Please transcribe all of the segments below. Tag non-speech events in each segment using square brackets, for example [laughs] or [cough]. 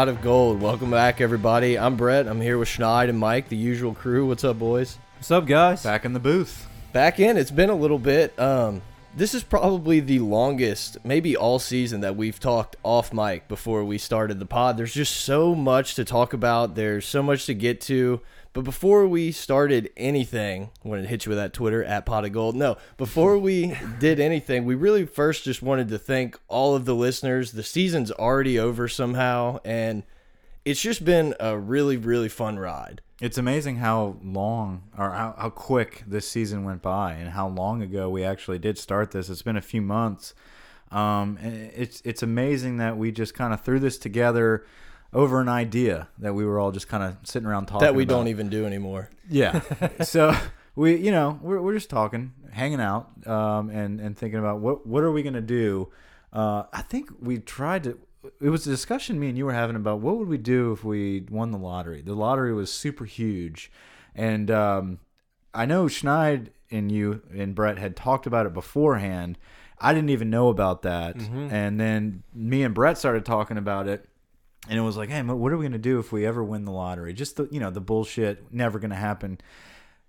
All right, pot of gold. Welcome back, everybody. I'm Brett. I'm here with Schneid and Mike, the usual crew. What's up, boys? What's up, guys? Back in the booth. Back in. It's been a little bit. Um, this is probably the longest, maybe all season, that we've talked off mic before we started the pod. There's just so much to talk about. There's so much to get to. But before we started anything, I wanted to hit you with that Twitter at pot of gold. No, before we [laughs] did anything, we really first just wanted to thank all of the listeners. The season's already over somehow, and it's just been a really, really fun ride. It's amazing how long or how, how quick this season went by and how long ago we actually did start this. It's been a few months. Um, it's it's amazing that we just kind of threw this together over an idea that we were all just kind of sitting around talking That we about. don't even do anymore. Yeah. [laughs] so we, you know, we're, we're just talking, hanging out, um, and and thinking about what what are we gonna do. Uh, I think we tried to. It was a discussion me and you were having about what would we do if we won the lottery. The lottery was super huge, and um, I know Schneid and you and Brett had talked about it beforehand. I didn't even know about that, and then me and Brett started talking about it and it was like, hey, what are we gonna do if we ever win the lottery? Just the you know the bullshit, never gonna happen.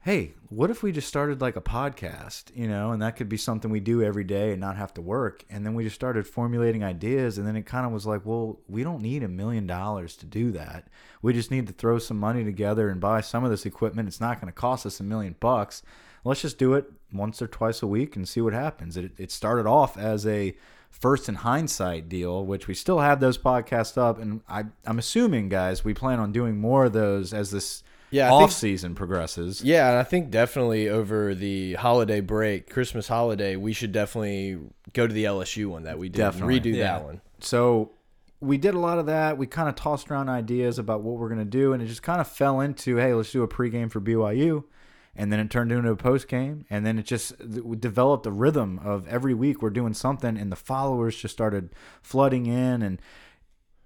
Hey, what if we just started like a podcast, you know, and that could be something we do every day and not have to work. And then we just started formulating ideas, and then it kind of was like, well, we don't need a million dollars to do that. We just need to throw some money together and buy some of this equipment. It's not going to cost us a million bucks. Let's just do it once or twice a week and see what happens. It, it started off as a first in hindsight deal, which we still have those podcasts up, and I, I'm assuming, guys, we plan on doing more of those as this Yeah, I off think- season progresses. Yeah, and I think definitely over the holiday break, Christmas holiday, we should definitely go to the LSU one that we did. Definitely. redo Yeah. that one. So we did a lot of that. We kind of tossed around ideas about what we're going to do, and it just kind of fell into, hey, let's do a pregame for BYU. And then it turned into a post game, and then it just we developed a rhythm of every week we're doing something, and the followers just started flooding in, and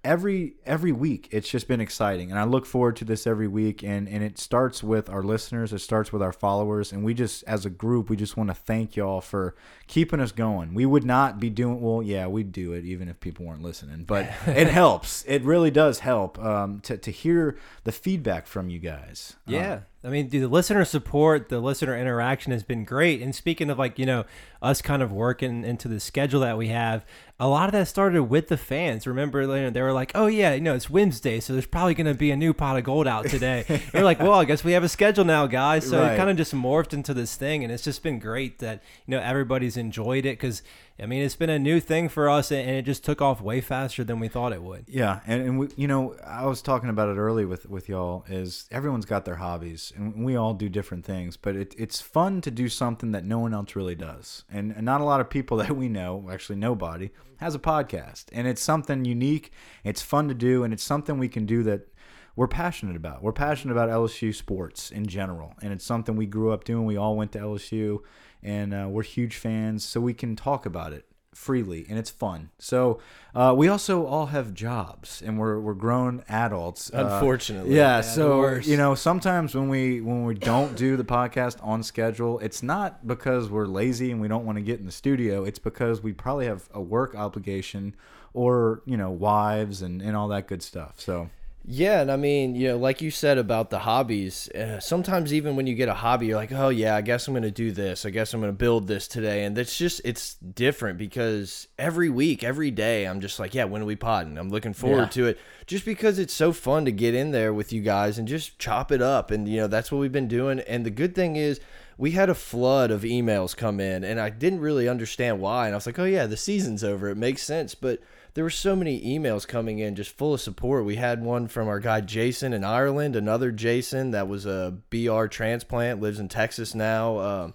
every every week it's just been exciting. And i look forward to this every week. And and it starts with our listeners. It starts with our followers. And we just as a group we just want to thank y'all for keeping us going. We would not be doing well yeah we'd do it even if people weren't listening. But [laughs] it helps. It really does help um, to, to hear the feedback from you guys. Um, Yeah. I mean, dude, the listener support, the listener interaction has been great. And speaking of like, you know, us kind of working into the schedule that we have, a lot of that started with the fans. Remember, you know, they were like, oh, yeah, you know, it's Wednesday, so there's probably going to be a new pot of gold out today. [laughs] We're like, well, I guess we have a schedule now, guys. So Right. it kind of just morphed into this thing. And it's just been great that, you know, everybody's enjoyed it because, I mean, it's been a new thing for us and it just took off way faster than we thought it would. Yeah, and, and we, you know, I was talking about it early with with y'all. Is everyone's got their hobbies, and we all do different things. But it, it's fun to do something that no one else really does, and, and not a lot of people [laughs] that we know, actually nobody, has a podcast, and it's something unique. It's fun to do, and it's something we can do that we're passionate about. We're passionate about LSU sports in general, and it's something we grew up doing. We all went to LSU, and uh, we're huge fans, so we can talk about it freely, and it's fun. So uh, we also all have jobs, and we're we're grown adults. Uh, Unfortunately. yeah. So you know, sometimes when we when we don't do the podcast on schedule, it's not because we're lazy and we don't want to get in the studio. It's because we probably have a work obligation, or you know, wives and and all that good stuff. So. Yeah, and I mean, you know, like you said about the hobbies, uh, sometimes even when you get a hobby, you're like, oh, yeah, I guess I'm going to do this. I guess I'm going to build this today. And that's just, it's different because every week, every day, I'm just like, yeah, when are we podding? I'm looking forward Yeah. to it just because it's so fun to get in there with you guys and just chop it up. And, you know, that's what we've been doing. And the good thing is, we had a flood of emails come in, and I didn't really understand why. And I was like, oh, yeah, the season's over. It makes sense. But there were so many emails coming in just full of support. We had one from our guy Jason in Ireland, another Jason that was a BR transplant, lives in Texas now. Um,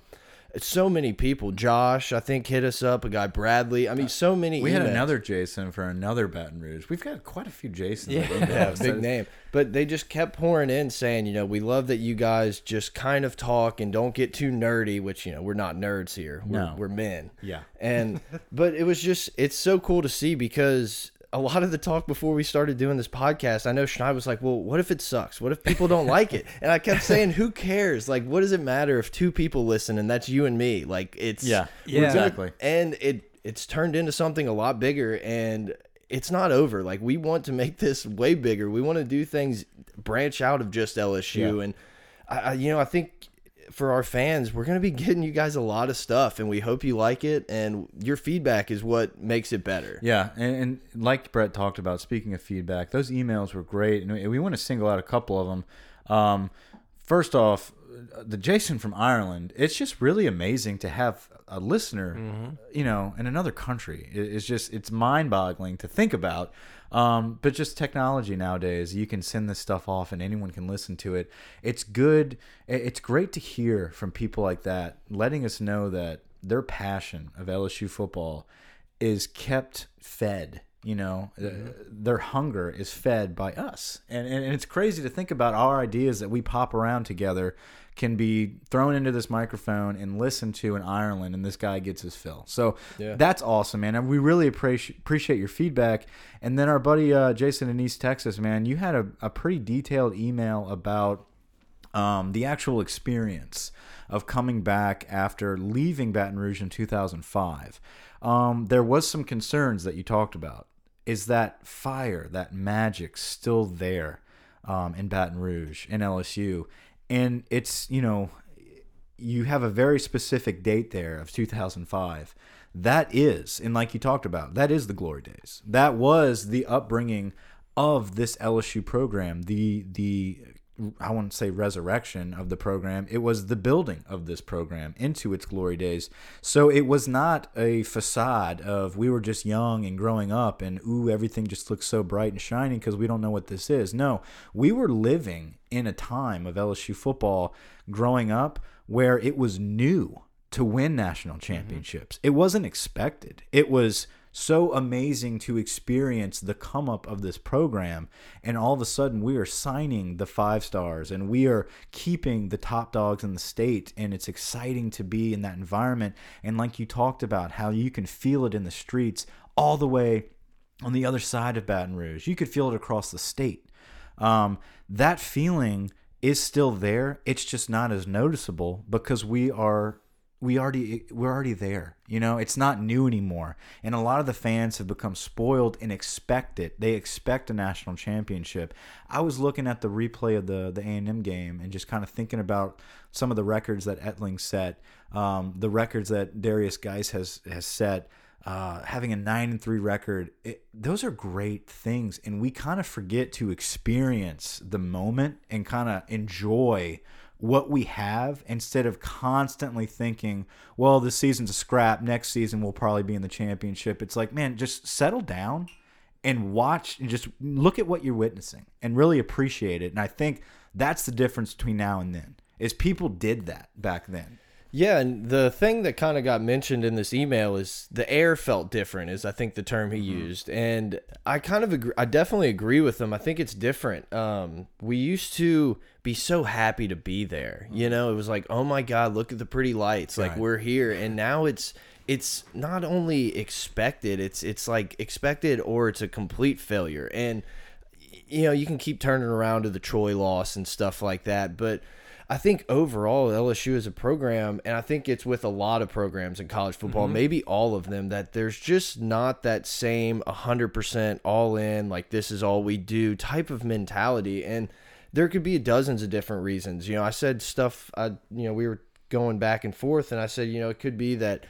so many people. Josh, I think, hit us up. A guy Bradley. I mean, so many. We had another Jason for another Baton Rouge. We've got quite a few Jasons. email Yeah, big name. But they just kept pouring in saying, you know, we love that you guys just kind of talk and don't get too nerdy, which, you know, we're not nerds here. We're, No. we're men. Yeah. And, but it was just, it's so cool to see because a lot of the talk before we started doing this podcast, I know Schneid was like, well, what if it sucks? What if people don't like it? And I kept saying, who cares? Like, what does it matter if two people listen and that's you and me? Like, it's, Yeah. Yeah. Exactly. and it it's turned into something a lot bigger and it's not over. Like we want to make this way bigger. We want to do things branch out of just LSU, Yeah. and I, I, you know, I think for our fans, we're going to be [laughs] getting you guys a lot of stuff, and we hope you like it. And your feedback is what makes it better. Yeah, and, and like Brett talked about, speaking of feedback, those emails were great, and we, we want to single out a couple of them. Um, first off, the Jason from Ireland. It's just really amazing to have a listener, you know, in another country. It's just it's mind-boggling to think about. Um, but just technology nowadays, you can send this stuff off and anyone can listen to it. It's good. It's great to hear from people like that, letting us know that their passion of LSU football is kept fed you know uh, their hunger is fed by us and, and and it's crazy to think about our ideas that we pop around together can be thrown into this microphone and listened to in Ireland and this guy gets his fill so Yeah. that's awesome man and we really appreciate appreciate your feedback and then our buddy uh, Jason in East Texas man you had a, a pretty detailed email about um, the actual experience of coming back after leaving Baton Rouge in 2005. Um, there was some concerns that you talked about. Is that fire, that magic, still there um, in Baton Rouge, in LSU? And it's you know, you have a very specific date there of 2005. That is, and like you talked about, that is the glory days. That was the upbringing of this LSU program. The the I wouldn't say resurrection of the program. It was the building of this program into its glory days. So it was not a facade of we were just young and growing up and ooh everything just looks so bright and shiny because we don't know what this is. No, we were living in a time of LSU football growing up where it was new to win national mm-hmm. championships. It wasn't expected. It was so amazing to experience the come up of this program and all of a sudden we are signing the five stars and we are keeping the top dogs in the state and it's exciting to be in that environment. And like you talked about how you can feel it in the streets all the way on the other side of Baton Rouge. You could feel it across the state. Um, that feeling is still there. It's just not as noticeable because we are we already we're already there. You know, it's not new anymore. And a lot of the fans have become spoiled and expect it. They expect a national championship. I was looking at the replay of the the A&M game and just kind of thinking about some of the records that Etling set, um, the records that Derrius Guice has has set uh, having a nine and three record, it, those are great things, and we kind of forget to experience the moment and kind of enjoy what we have instead of constantly thinking, well, this season's a scrap. Next season we'll probably be in the championship. It's like, man, just settle down and watch and just look at what you're witnessing and really appreciate it. And I think that's the difference between now and then. Is people did that back then. Yeah, and the thing that kind of got mentioned in this email is the air felt different, is I think the term he used, and I kind of agree. I definitely agree with him. I think it's different. Um, we used to be so happy to be there. You know, it was like, oh my god, look at the pretty lights, like Right. we're here, and now it's it's not only expected, it's it's like expected or it's a complete failure, and you know, you can keep turning around to the Troy loss and stuff like that, but I think overall LSU is a program, and I think it's with a lot of programs in college football, mm-hmm. maybe all of them, that there's just not that same 100% all in, like this is all we do type of mentality. And there could be dozens of different reasons. You know, I said stuff, I, you know, we were going back and forth, and I said, you know, it could be that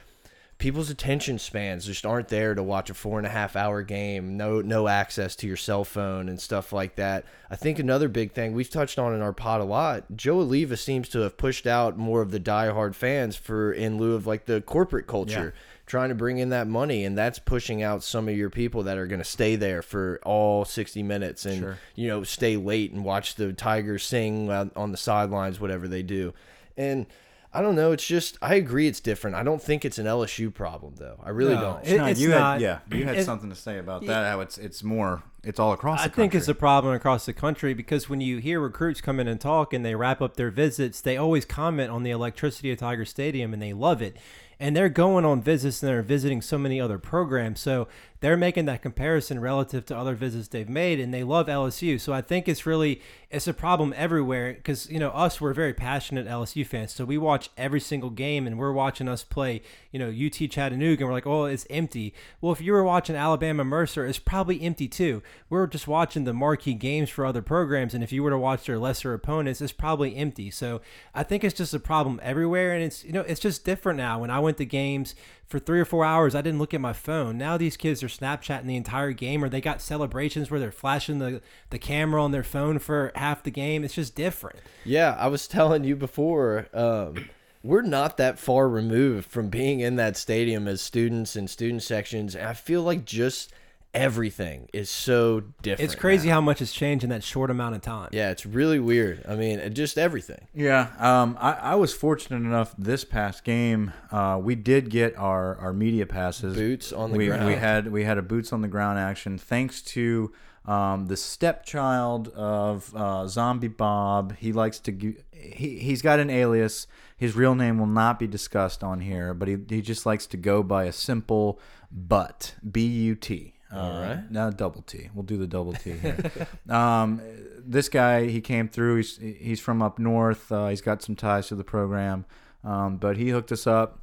people's attention spans just aren't there to watch a four and a half hour game no no access to your cell phone and stuff like that. I think another big thing we've touched on in our pod a lot Joe Alleva seems to have pushed out more of the diehard fans for in lieu of like the corporate culture trying to bring in that money and that's pushing out some of your people that are going to stay there for all 60 minutes and Sure. you know stay late and watch the tigers sing uh, on the sidelines whatever they do and I don't know. It's just I agree. It's different. I don't think it's an LSU problem though. I really No, don't. It- Schneid, it's you not- had, yeah, you had it- something to say about that. How it's it's more it's all across. I think it's a problem across the country because when you hear recruits come in and talk and they wrap up their visits, they always comment on the electricity of Tiger Stadium and they love it. And they're going on visits and they're visiting so many other programs. So they're making that comparison relative to other visits they've made and they love LSU. So I think it's really it's a problem everywhere because you know us we're very passionate LSU fans. So we watch every single game and we're watching us play, you know, UT Chattanooga and we're like, "Oh, it's empty." Well, if you were watching Alabama Mercer, it's probably empty too. We're just watching the marquee games for other programs and if you were to watch their lesser opponents, it's probably empty. So I think it's just a problem everywhere and it's you know, it's just different now. When I went to games for three or four hours, I didn't look at my phone. Now these kids are Snapchatting the entire game, or they got celebrations where they're flashing the, the camera on their phone for half the game. It's just different. Yeah, I was telling you before, um, we're not that far removed from being in that stadium as students and student sections. And I feel like just everything is so different. It's crazy now. how much has changed in that short amount of time. Yeah, it's really weird. I mean, just everything. Yeah, um, I, I was fortunate enough this past game. Uh, we did get our, our media passes. Boots on the we, ground. We had we had a boots on the ground action thanks to um, the stepchild of uh, Zombie Bob. He likes to he he's got an alias. His real name will not be discussed on here, but he he just likes to go by a simple Butt B U T. All right. Now double T. We'll do the double T here. [laughs] um, this guy, he came through. He's he's from up north. Uh, he's got some ties to the program, um, but he hooked us up.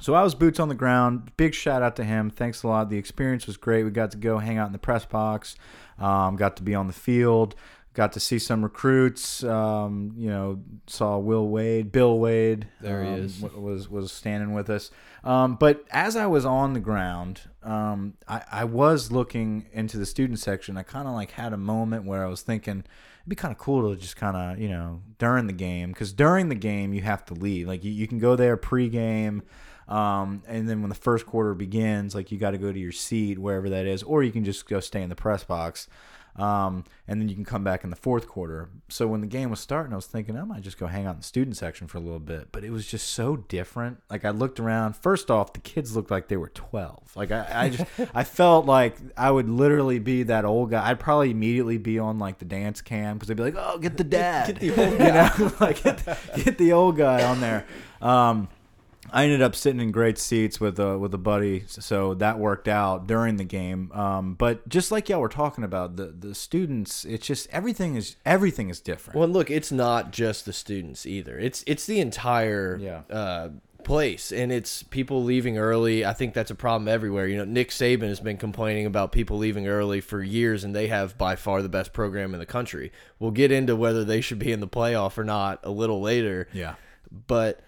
So I was boots on the ground. Big shout out to him. Thanks a lot. The experience was great. We got to go hang out in the press box. Um, got to be on the field. Got to see some recruits. Um, you know, saw Will Wade, Bill Wade. There he um, is. Was was standing with us. Um, but as I was on the ground, um, I, I was looking into the student section. I kind of like had a moment where I was thinking it'd be kind of cool to just kind of you know during the game because during the game you have to leave. Like you, you can go there pregame. Um, and then when the first quarter begins, like you got to go to your seat wherever that is, or you can just go stay in the press box. Um, and then you can come back in the fourth quarter. So when the game was starting, I was thinking I might just go hang out in the student section for a little bit. But it was just so different. Like I looked around. First off, the kids looked like they were twelve. Like I, I just [laughs] I felt like I would literally be that old guy. I'd probably immediately be on like the dance cam because they'd be like, "Oh, get the dad," Get the [laughs] old you know, [laughs] like get the, get the old guy on there. Um, I ended up sitting in great seats with a with a buddy, so that worked out during the game. Um, but just like y'all were talking about, the the students, it's just everything is everything is different. Well, look, it's not just the students either. It's it's the entire Yeah. uh, place, and it's people leaving early. I think that's a problem everywhere. You know, Nick Saban has been complaining about people leaving early for years, and they have by far the best program in the country. We'll get into whether they should be in the playoff or not a little later. yeah, But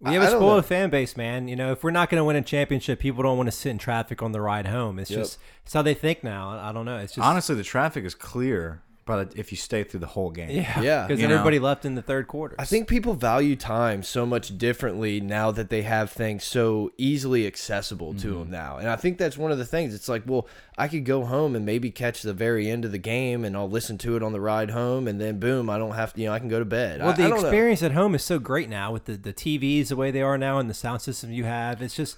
We have I- a spoiled fan base, man. You know, if we're not going to win a championship, people don't want to sit in traffic on the ride home. It's Yep. just it's how they think now. I I don't know. It's just honestly, the traffic is clear, but if you stay through the whole game, yeah, Yeah. because You know. everybody left in the third quarter. I think people value time so much differently now that they have things so easily accessible to Mm-hmm. them now. And I think that's one of the things. It's like, well, I could go home and maybe catch the very end of the game and I'll listen to it on the ride home and then boom, I don't have to, you know, I can go to bed. Well, I- the I don't know. experience at home is so great now with the, the TVs the way they are now and the sound system you have. It's just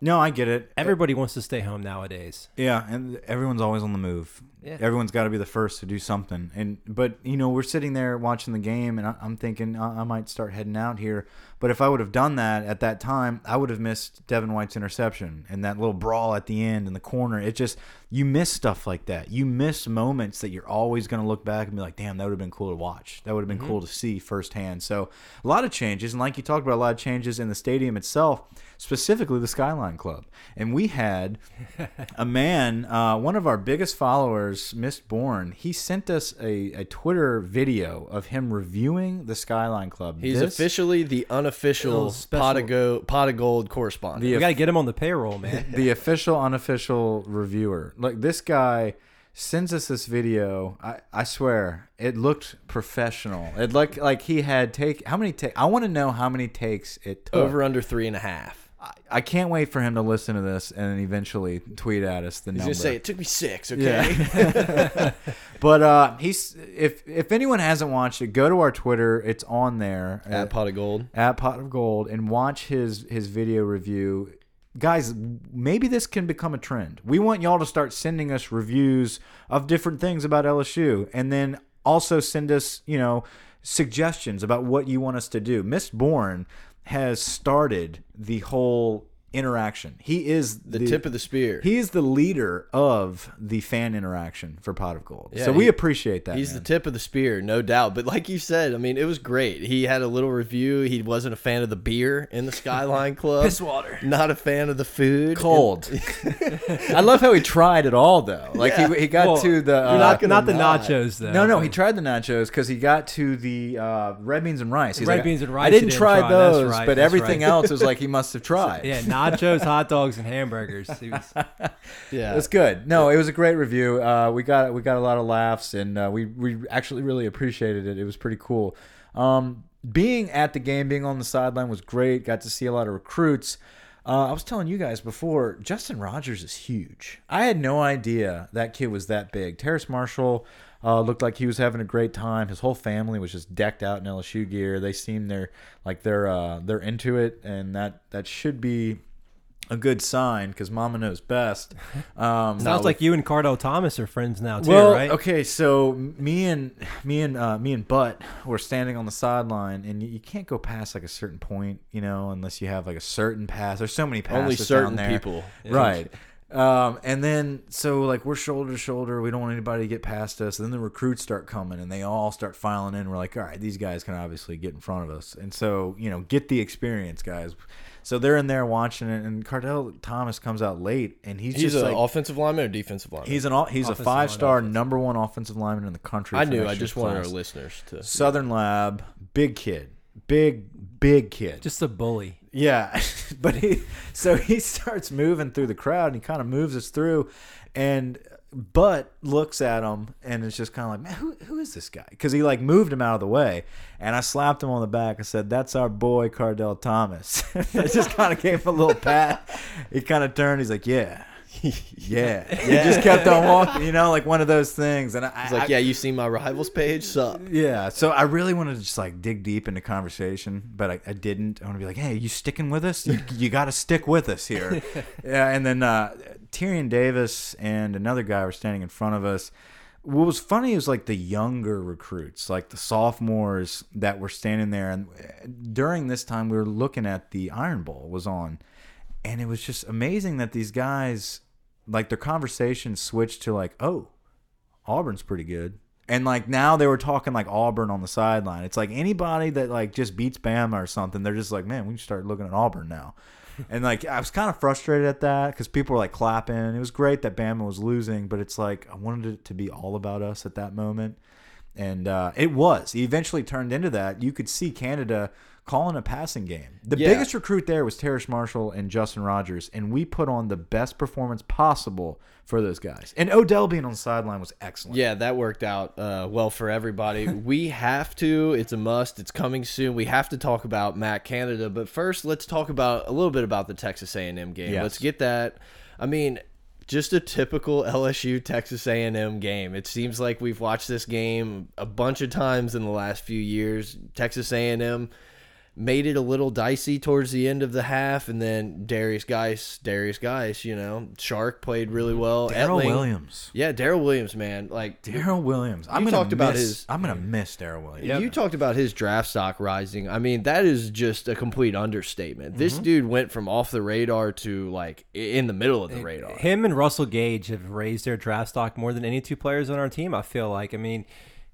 no, I get it. everybody wants to stay home nowadays. Yeah, and everyone's always on the move. Yeah. Everyone's got to be the first to do something. And but you know, we're sitting there watching the game, and I, I'm thinking I, I might start heading out here. But if I would have done that at that time, I would have missed Devin White's interception and that little brawl at the end in the corner. It just you miss stuff like that. You miss moments that you're always going to look back and be like, "Damn, that would have been cool to watch. That would have been cool to see firsthand." So a lot of changes, and like you talked about, a lot of changes in the stadium itself, specifically the Skyline Club. And we had a [laughs] man, uh, one of our biggest followers, Mistborn, he sent us a, a Twitter video of him reviewing the Skyline Club. He's This- officially the unofficial oh, pot of, go, pot of gold correspondent. The We got to get him on the payroll, man. [laughs] the official unofficial reviewer. Like this guy sends us this video. I, I swear it looked professional. It looked like he had take how many take I want to know how many takes it took. Over under three and a half. I, I can't wait for him to listen to this and eventually tweet at us the He's number. to say, it took me six, okay? Yeah. [laughs] but uh, he's if if anyone hasn't watched it, go to our Twitter. It's on there At pot of gold. at Pot of Gold and watch his his video review. guys, maybe this can become a trend. We want y'all to start sending us reviews of different things about LSU, and then also send us, you know, suggestions about what you want us to do. Mistborn has started the whole interaction. He is The, tip of the spear. he is the leader of the fan interaction for Pot of Gold. Yeah, so we he- appreciate that. He's man. the tip of the spear, no doubt. But like you said, I mean, it was great. He had a little review. He wasn't a fan of the beer in the Skyline [laughs] Club. Piss water. Not a fan of the food. cold. [laughs] I love how he tried it all though. Like Yeah. he, he got Well, to the uh, not, gonna not the not. nachos though. no, no, he tried the nachos because he got to the uh, red beans and rice. He's Red like, beans and rice I didn't didn't try try. Those, right, but everything right. else is like he [laughs] must have tried. Yeah, nachos, hot dogs, and hamburgers. He was, [laughs] Yeah. It's good. No, it was a great review. Uh, we got we got a lot of laughs, and uh, we we actually really appreciated it. It was pretty cool. Um, being at the game, being on the sideline was great. Got to see a lot of recruits. Uh, I was telling you guys before, Justin Rogers is huge. I had no idea that kid was that big. Terrace Marshall uh, looked like he was having a great time. His whole family was just decked out in LSU gear. They seem they're like they're uh, they're into it, and that that should be a good sign because Mama knows best. [laughs] Um, sounds like you and Kardell Thomas are friends now too, well, right? okay, so me and me and uh, me and Butt were standing on the sideline, and you, you can't go past like a certain point, you know, unless you have like a certain pass. There's so many passes Only down certain there. people. [laughs] right? Um, and then so like we're shoulder to shoulder. We don't want anybody to get past us. And then the recruits start coming, and they all start filing in. We're like, all right, these guys can obviously get in front of us, and so you know, get the experience, guys. So they're in there watching it, and Kardell Thomas comes out late, and he's, He's just an like offensive lineman or defensive lineman? He's an all- he's a five star line, number one offensive lineman in the country. I knew. I year's just wanted our listeners to. Southern Lab, big kid, big big kid. Just a bully. yeah, [laughs] but he so he [laughs] starts moving through the crowd and he kind of moves us through, and Butt looks at him and it's just kind of like, man, who who is this guy? Because he like moved him out of the way, and I slapped him on the back and said, "That's our boy Kardell Thomas." [laughs] I just kind of gave him a little pat. He kind of turned. He's like, "Yeah." [laughs] Yeah, he just kept on walking, you know, like one of those things. And I, was like, I- yeah, you see my rivals page? Sup? yeah. So I really wanted to just like dig deep into conversation, but I, I didn't. I want to be like, hey, you sticking with us? You, you got to stick with us here. [laughs] yeah. And then uh, Tyrion Davis and another guy were standing in front of us. What was funny is like the younger recruits, like the sophomores that were standing there. And uh, during this time, we were looking at the Iron Bowl was on, and it was just amazing that these guys, like their conversation switched to like, oh, Auburn's pretty good. And like now they were talking like Auburn on the sideline. It's like anybody that like just beats Bama or something, they're just like, man, we should start looking at Auburn now. And like I was kind of frustrated at that because people were like clapping. It was great that Bama was losing, but it's like I wanted it to be all about us at that moment. And uh, it was. It eventually turned into that. You could see Canada calling a passing game. The Yeah. biggest recruit there was Terrace Marshall and Justin Rogers, and we put on the best performance possible for those guys. And Odell being on the sideline was excellent. Yeah, that worked out uh, well for everybody. [laughs] we have to. It's a must. It's coming soon. We have to talk about Matt Canada, but first, let's talk about a little bit about the Texas A&M game. Yes. Let's get that. I mean, just a typical LSU Texas A&M game. It seems like we've watched this game a bunch of times in the last few years. Texas A&M made it a little dicey towards the end of the half, and then Derrius Guice, Derrius Guice, you know, Chark played really well. Darrel Williams. yeah, Darrel Williams, man. Like Darrel Williams. I'm You gonna talked about miss- his- I'm gonna miss Darrel Williams. you talked about his draft stock rising. I mean, that is just a complete understatement. Mm-hmm. This dude went from off the radar to like in the middle of the radar. Him and Russell Gage have raised their draft stock more than any two players on our team. I feel like. I mean,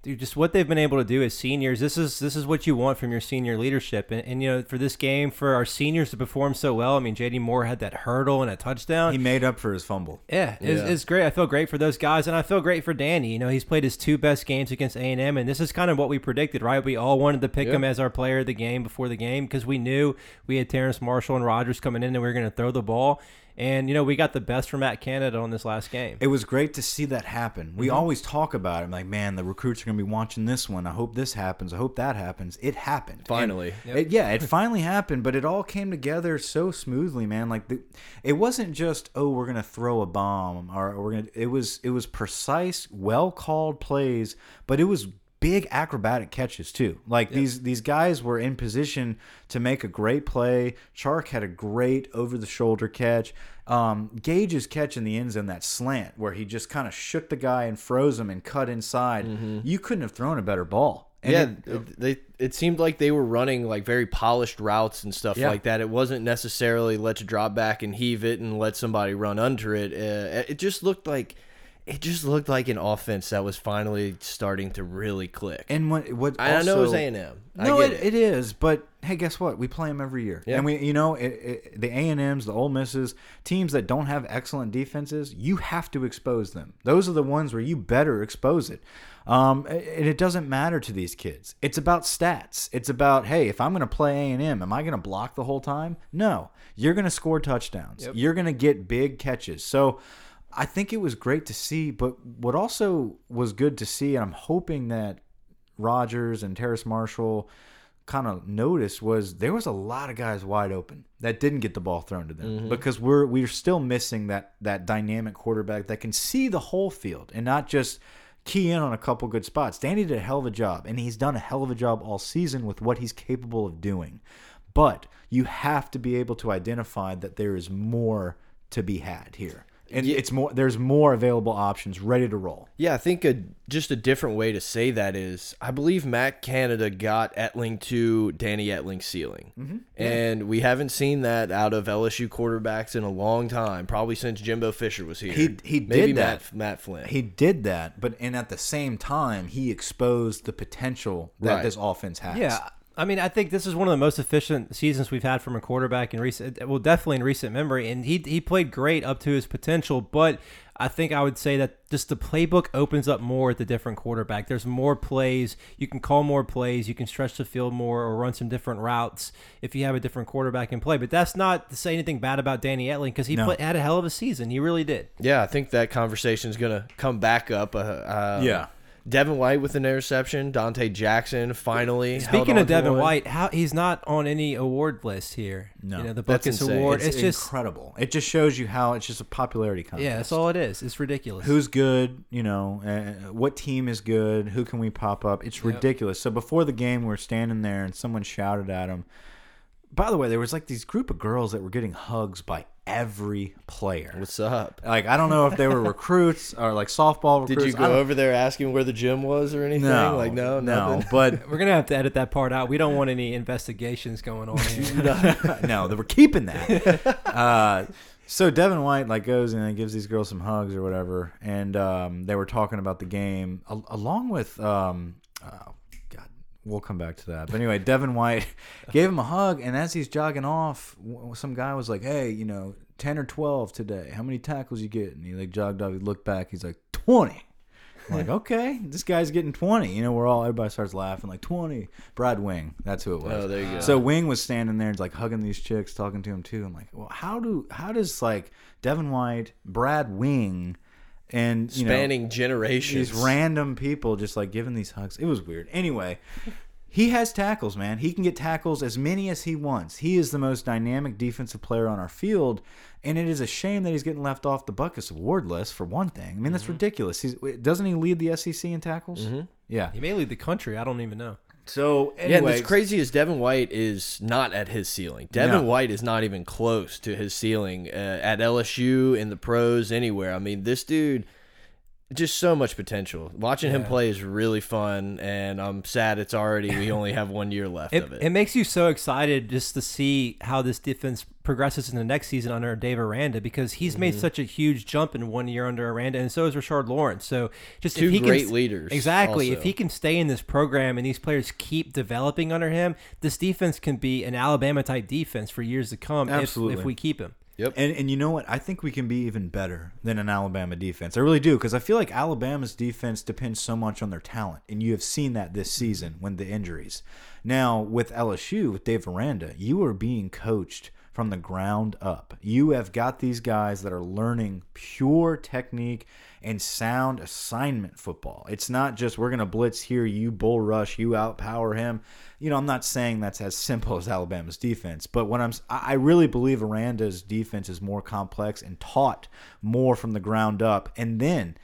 dude, just what they've been able to do as seniors. This is this is what you want from your senior leadership. And, and you know, for this game, for our seniors to perform so well. I mean, JD Moore had that hurdle and a touchdown. He made up for his fumble. Yeah, it's, Yeah. it's great. I feel great for those guys, and I feel great for Danny. You know, he's played his two best games against A and M, and this is kind of what we predicted, right? We all wanted to pick Yeah. him as our player of the game before the game because we knew we had Terrence Marshall and Rogers coming in, and we were going to throw the ball. And you know, we got the best from Matt Canada on this last game. It was great to see that happen. We Mm-hmm. always talk about it. I'm like, man, the recruits are going to be watching this one. I hope this happens. I hope that happens. It happened. And Finally. it- yeah, it [laughs] finally happened, but it all came together so smoothly, man. Like the, it wasn't just, oh, we're going to throw a bomb or we're going to it was it was precise, well called plays, but it was big acrobatic catches too. Like these these guys were in position to make a great play. Chark had a great over the shoulder catch. Um, Gage's catch in the end zone, that slant where he just kind of shook the guy and froze him and cut inside. You couldn't have thrown a better ball. And yeah, it- it, they it seemed like they were running like very polished routes and stuff Yeah. like that. It wasn't necessarily let's drop back and heave it and let somebody run under it. Uh, it just looked like it just looked like an offense that was finally starting to really click. and what what I know it's also- A and M. No, it, it. it is. But hey, guess what? We play them every year, Yeah. and we, you know, it, it, the A and M's, the Ole Misses, teams that don't have excellent defenses, you have to expose them. Those are the ones where you better expose it. Um, and it doesn't matter to these kids. It's about stats. It's about hey, if I'm going to play A and M, am I going to block the whole time? No, you're going to score touchdowns. You're going to get big catches. So. I think it was great to see, but what also was good to see, and I'm hoping that Rogers and Terrace Marshall kind of noticed was there was a lot of guys wide open that didn't get the ball thrown to them mm-hmm. because we're we're still missing that that dynamic quarterback that can see the whole field and not just key in on a couple good spots. Danny did a hell of a job and he's done a hell of a job all season with what he's capable of doing. But you have to be able to identify that there is more to be had here. And it's more there's more available options ready to roll. Yeah, I think a just a different way to say that is I believe Matt Canada got Etling to Danny Etling's ceiling. Mm-hmm. And we haven't seen that out of LSU quarterbacks in a long time, probably since Jimbo Fisher was here. He- he Maybe did that. Matt, Matt Flynn. He did that, but and at the same time, he exposed the potential that Right. this offense has. Yeah, I mean, I think this is one of the most efficient seasons we've had from a quarterback in recent, well, definitely in recent memory. And he he played great up to his potential, but I think I would say that just the playbook opens up more at the different quarterback. There's more plays. You can call more plays. You can stretch the field more or run some different routes if you have a different quarterback in play. But that's not to say anything bad about Danny Etling because he No. play, had a hell of a season. He really did. yeah, I think that conversation is going to come back up. Uh, uh, Yeah. Devin White with an interception. Donte Jackson finally. held Speaking on of Devin one. White, how he's not on any award list here. No. you know, the That's Butkus. Award. it's, It's, just incredible. It just shows you how it's just a popularity contest. yeah, that's all it is. It's ridiculous. Who's good? You know, uh, what team is good? Who can we pop up? It's ridiculous. So before the game, we are standing there, and someone shouted at him. By the way, there was like these group of girls that were getting hugs by every player. What's up? Like I don't know if they were [laughs] recruits or like softball Did recruits. you I go over there asking where the gym was or anything? No, like no, no. nothing? But [laughs] We're gonna have to edit that part out. We don't want any investigations going on here. [laughs] no, they were keeping that. Uh, so Devin White like goes and gives these girls some hugs or whatever, and um, they were talking about the game al along with. Um, oh, God, we'll come back to that. But anyway, Devin White [laughs] gave him a hug, and as he's jogging off, some guy was like, "Hey, you know, ten or twelve today. How many tackles you get?" And he like jogged off. He looked back. He's like, 20. I'm like, [laughs] okay, this guy's getting 20. You know, we're all, everybody starts laughing, like, 20. Brad Wing, that's who it was. Oh, there you go. So Wing was standing there, and like, hugging these chicks, talking to him, too. I'm like, well, how do, how does, like, Devin White, Brad Wing, and, you know, Spanning generations. these random people just, like, giving these hugs? It was weird. Anyway. He has tackles, man. He can get tackles as many as he wants. He is the most dynamic defensive player on our field, and it is a shame that he's getting left off the Butkus award list for one thing. I mean, that's mm-hmm. ridiculous. He's doesn't he lead the SEC in tackles? Mm-hmm. Yeah. he may lead the country. I don't even know. So Yeah, and anyway, what's crazy is Devin White is not at his ceiling. Devin No. White is not even close to his ceiling uh, at LSU, in the pros, anywhere. I mean, this dude, just so much potential. Watching him play is really fun, and I'm sad it's already, we only have one year left It, of it it. makes you so excited just to see how this defense progresses in the next season under Dave Aranda because he's Mm-hmm. made such a huge jump in one year under Aranda, and so is Rashard Lawrence. So just Two if he great can, leaders exactly. also. If he can stay in this program and these players keep developing under him, this defense can be an Alabama type defense for years to come. if- Absolutely. if we keep him. Yep. And and you know what? I think we can be even better than an Alabama defense. I really do because I feel like Alabama's defense depends so much on their talent, and you have seen that this season mm-hmm. when the injuries. Now with LSU with Dave Aranda, you are being coached from the ground up. You have got these guys that are learning pure technique and sound assignment football. It's not just we're going to blitz here, you bull rush, you outpower him. You know, I'm not saying that's as simple as Alabama's defense, but what I'm I I really believe Aranda's defense is more complex and taught more from the ground up. And then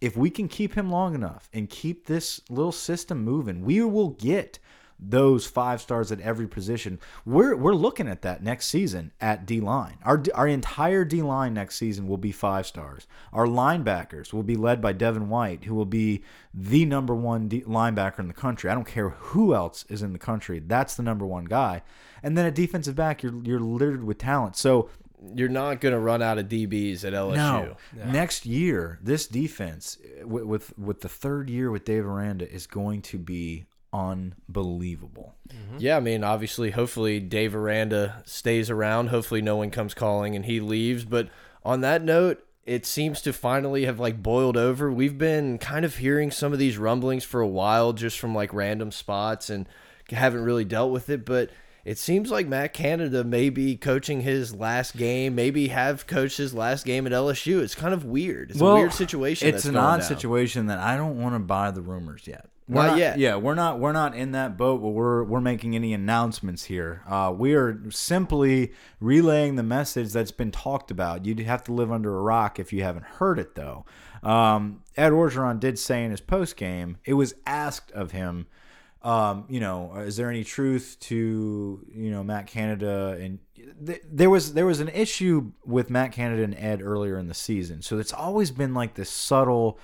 if we can keep him long enough and keep this little system moving, we will get those five stars at every position. We're we're looking at that next season at D line. Our our entire D line next season will be five stars. Our linebackers will be led by Devin White, who will be the number one D linebacker in the country. I don't care who else is in the country. That's the number one guy. And then at defensive back, you're you're littered with talent. So You're not going to run out of DBs at LSU. no. Next year, this defense eh, with, with with the third year with Dave Aranda is going to be unbelievable. Mm-hmm. Yeah, I mean, obviously, hopefully Dave Aranda stays around. Hopefully, no one comes calling and he leaves. But on that note, it seems to finally have like boiled over. We've been kind of hearing some of these rumblings for a while, just from like random spots, and haven't really dealt with it. But it seems like Matt Canada may be coaching his last game, maybe have coached his last game at LSU. It's kind of weird. It's a weird situation. It's an odd down. situation that I don't want to buy the rumors yet. We're Not yet. Yeah, we're not. We're not in that boat where we're we're making any announcements here. Uh, we are simply relaying the message that's been talked about. You'd have to live under a rock if you haven't heard it, though. Um, Ed Orgeron did say in his post game, it was asked of him um, you know, is there any truth to you know Matt Canada and th there was there was an issue with Matt Canada and Ed earlier in the season, so it's always been like this subtle.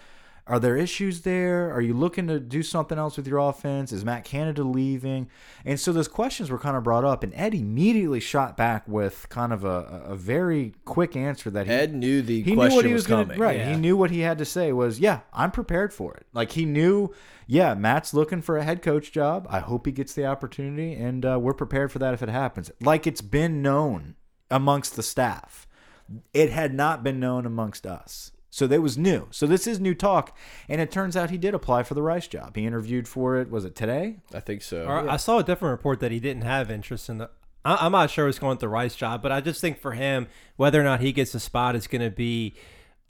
Are there issues there? Are you looking to do something else with your offense? Is Matt Canada leaving? And so those questions were kind of brought up, and Ed immediately shot back with kind of a, a very quick answer that he, Ed knew the he question knew what he was, was, gonna coming. right. Yeah. He knew what he had to say was, yeah, I'm prepared for it. Like he knew, yeah, Matt's looking for a head coach job. I hope he gets the opportunity, and uh, we're prepared for that if it happens. Like it's been known amongst the staff, it had not been known amongst us. So that was new. So this is new talk, and it turns out he did apply for the Rice job. He interviewed for it. Was it today? I think so. Or I saw a different report that he didn't have interest in the. I, I'm not sure what's going with the Rice job, but I just think for him, whether or not he gets a spot is going to be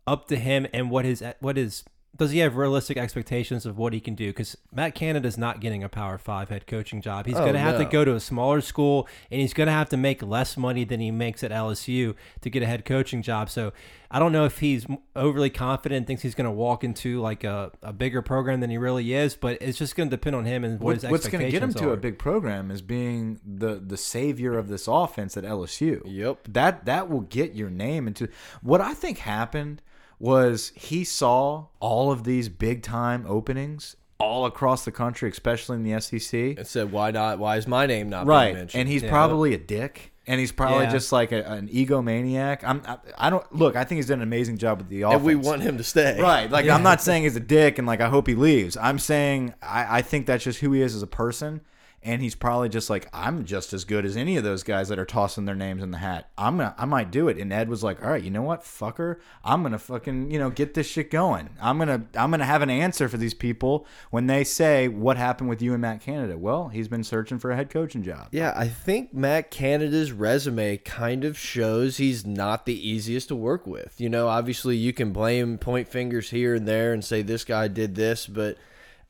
up to him and what his what is. Does he have realistic expectations of what he can do? Because Matt Canada's not getting a Power Five head coaching job. He's Oh, going to have to go to a smaller school, and he's going to have to make less money than he makes at LSU to get a head coaching job. So I don't know if he's overly confident, thinks he's going to walk into like a, a bigger program than he really is. But it's just going to depend on him and what, What, his what's going to get him expectations to are. a big program is being the the savior of this offense at LSU. Yep. That that will get your name into what I think happened was he saw all of these big time openings all across the country, especially in the SEC. and said, "Why not? Why is my name not being Right, mentioned?" and he's Yeah. probably a dick, and he's probably Yeah. just like a, an egomaniac. I'm I, I don't look. I think he's done an amazing job with the offense. and we want him to stay. Right. Like I'm not saying he's a dick and like I hope he leaves. I'm saying I, I think that's just who he is as a person. And he's probably just like, I'm just as good as any of those guys that are tossing their names in the hat. I'm gonna I might do it. And Ed was like, All right, you know what, fucker? I'm gonna fucking, you know, get this shit going. I'm gonna I'm gonna have an answer for these people when they say what happened with you and Matt Canada. Well, he's been searching for a head coaching job. Yeah, I think Matt Canada's resume kind of shows he's not the easiest to work with. You know, obviously you can blame point fingers here and there and say this guy did this, but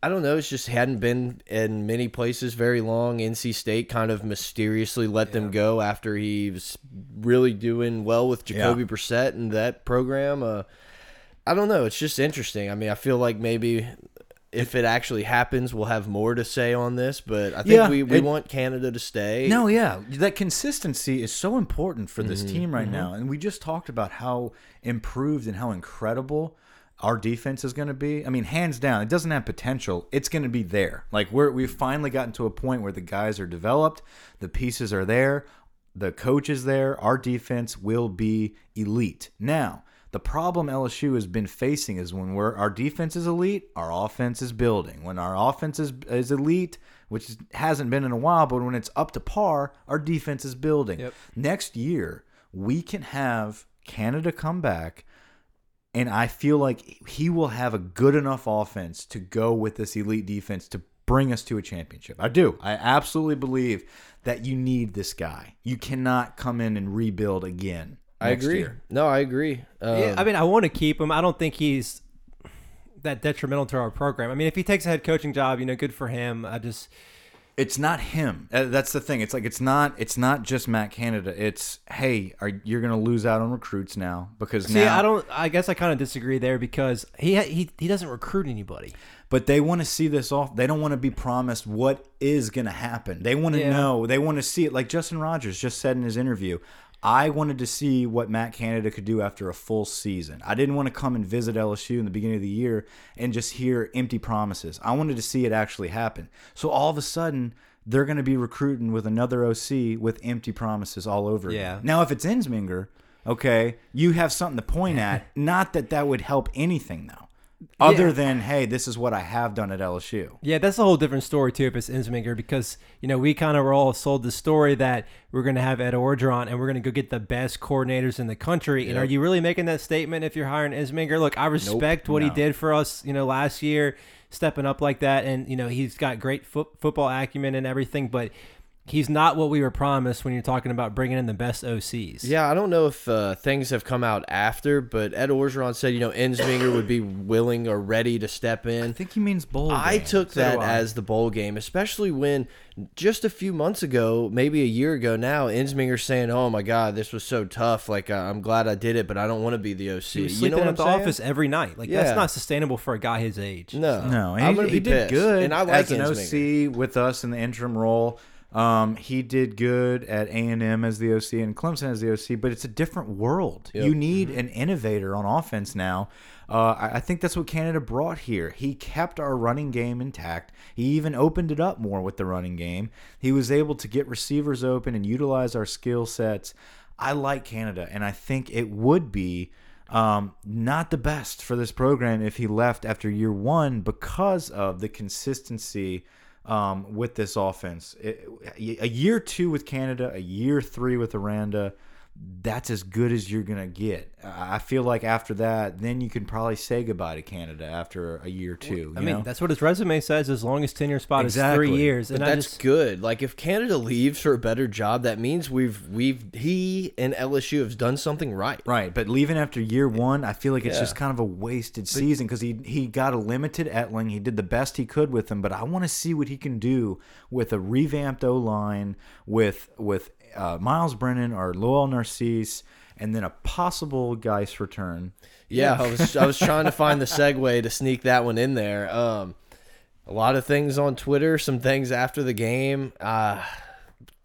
I don't know. It's just hadn't been in many places very long. NC State kind of mysteriously let them go after he was really doing well with Jacoby Brissett and that program. Uh, I don't know. It's just interesting. I mean, I feel like maybe if it actually happens, we'll have more to say on this. But I think Yeah, we, we it- want Canada to stay. No, yeah, that consistency is so important for this Mm-hmm, team right now, and we just talked about how improved and how incredible our defense is going to be. I mean, hands down, it doesn't have potential; it's going to be there. Like we're we've finally gotten to a point where the guys are developed, the pieces are there, the coach is there. Our defense will be elite now. The problem LSU has been facing is when we're our defense is elite, our offense is building. When our offense is, is elite, which hasn't been in a while, but when it's up to par, our defense is building. Yep. Next year, we can have Canada come back, and I feel like he will have a good enough offense to go with this elite defense to bring us to a championship. I do. I absolutely believe that you need this guy. You cannot come in and rebuild again. I agree. year. No, I agree. Um, Yeah, I mean, I want to keep him. I don't think he's that detrimental to our program. I mean, if he takes a head coaching job, you know, good for him. I just, it's not him. Uh, That's the thing. It's like it's not it's not just Matt Canada. It's hey, are you're going to lose out on recruits now because See, now I don't. I guess I kind of disagree there because he he he doesn't recruit anybody. but they want to see this off. They don't want to be promised what is going to happen. They want to Yeah. know. They want to see it. Like Justin Rogers just said in his interview, I wanted to see what Matt Canada could do after a full season. I didn't want to come and visit LSU in the beginning of the year and just hear empty promises. I wanted to see it actually happen. So all of a sudden, they're going to be recruiting with another OC with empty promises all over. again. Yeah. Now, if it's Ensminger, okay, you have something to point at. [laughs] Not that that would help anything though. Other Yeah. than hey, this is what I have done at LSU. Yeah, that's a whole different story too. If it's Ensminger, because you know we kind of were all sold the story that we're going to have Ed Orgeron and we're going to go get the best coordinators in the country. And are you really making that statement if you're hiring Ensminger? Look, I respect what he did for us, you know, last year, stepping up like that, and you know he's got great foot, football acumen and everything, but he's not what we were promised when you're talking about bringing in the best OCs. Yeah, I don't know if uh, things have come out after, but Ed Orgeron said, you know, Ensminger would be willing or ready to step in. I think he means bowl. I game. took So that I. as the bowl game, especially when just a few months ago, maybe a year ago now, Ensminger saying, "Oh my God, this was so tough. Like uh, I'm glad I did it, but I don't want to be the OC." He was you sleeping know what at I'm the saying? office every night. Like Yeah. that's not sustainable for a guy his age. No, No, I'm he, gonna he be did good and I like as an Ensminger. OC with us in the interim role. Um, he did good at A and M as the OC and Clemson as the OC, but it's a different world. Yep. You need an innovator on offense now. Uh, I, I think that's what Canada brought here. He kept our running game intact. He even opened it up more with the running game. He was able to get receivers open and utilize our skill sets. I like Canada, and I think it would be um, not the best for this program if he left after year one because of the consistency um, with this offense. It- a year two with Canada, a year three with Aranda, that's as good as you're gonna get. I feel like after that, then you can probably say goodbye to Canada after a year or two. I mean, know? that's what his resume says. As long as tenure spot is three years, But and that's just good. Like if Canada leaves for a better job, that means we've we've he and LSU have done something right. Right, but leaving after year one, I feel like it's Yeah. just kind of a wasted season because he he got a limited Etling. He did the best he could with him, but I want to see what he can do with a revamped O line, with with uh, Myles Brennan or Lowell Narcisse, and then a possible Guice return. Yeah, I was I was trying to find the segue to sneak that one in there. Um, a lot of things on Twitter, some things after the game. Uh,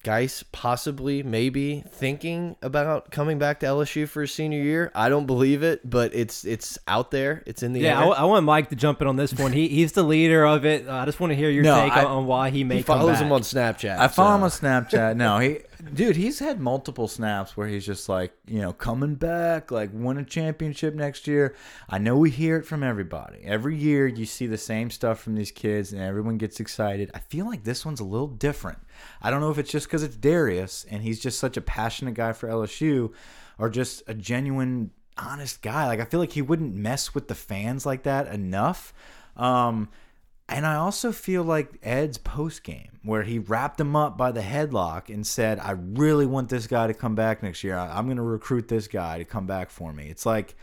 Guice possibly, maybe thinking about coming back to LSU for his senior year. I don't believe it, but it's it's out there. It's in the yeah, I, air. w- I want Mike to jump in on this one. He he's the leader of it. Uh, I just want to hear your No, take I- on, on why he may he come follows back. him on Snapchat. I follow him on Snapchat. No, he, dude, he's had multiple snaps where he's just like, you know, coming back, like win a championship next year. I know we hear it from everybody. Every year you see the same stuff from these kids, and everyone gets excited. I feel like this one's a little different. I don't know if it's just because it's Derrius and he's just such a passionate guy for LSU, or just a genuine, honest guy. Like I feel like he wouldn't mess with the fans like that enough. Um, and I also feel like Ed's post game, where he wrapped him up by the headlock and said, I really want this guy to come back next year. I'm going to recruit this guy to come back for me. It's like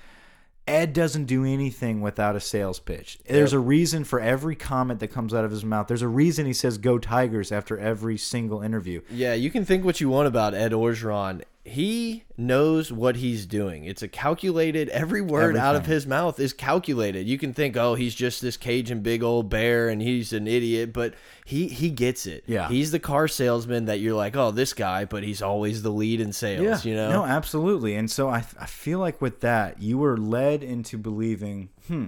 Ed doesn't do anything without a sales pitch. There's a reason for every comment that comes out of his mouth. There's a reason he says go Tigers after every single interview. Yeah, you can think what you want about Ed Orgeron. He knows what he's doing. It's a calculated. Every word out of his mouth is calculated. You can think, oh, he's just this Cajun big old bear and he's an idiot, but he he gets it. Yeah. he's the car salesman that you're like, oh, this guy, but he's always the lead in sales. yeah. You know, No, absolutely. And so I, I feel like with that, you were led into believing, hmm,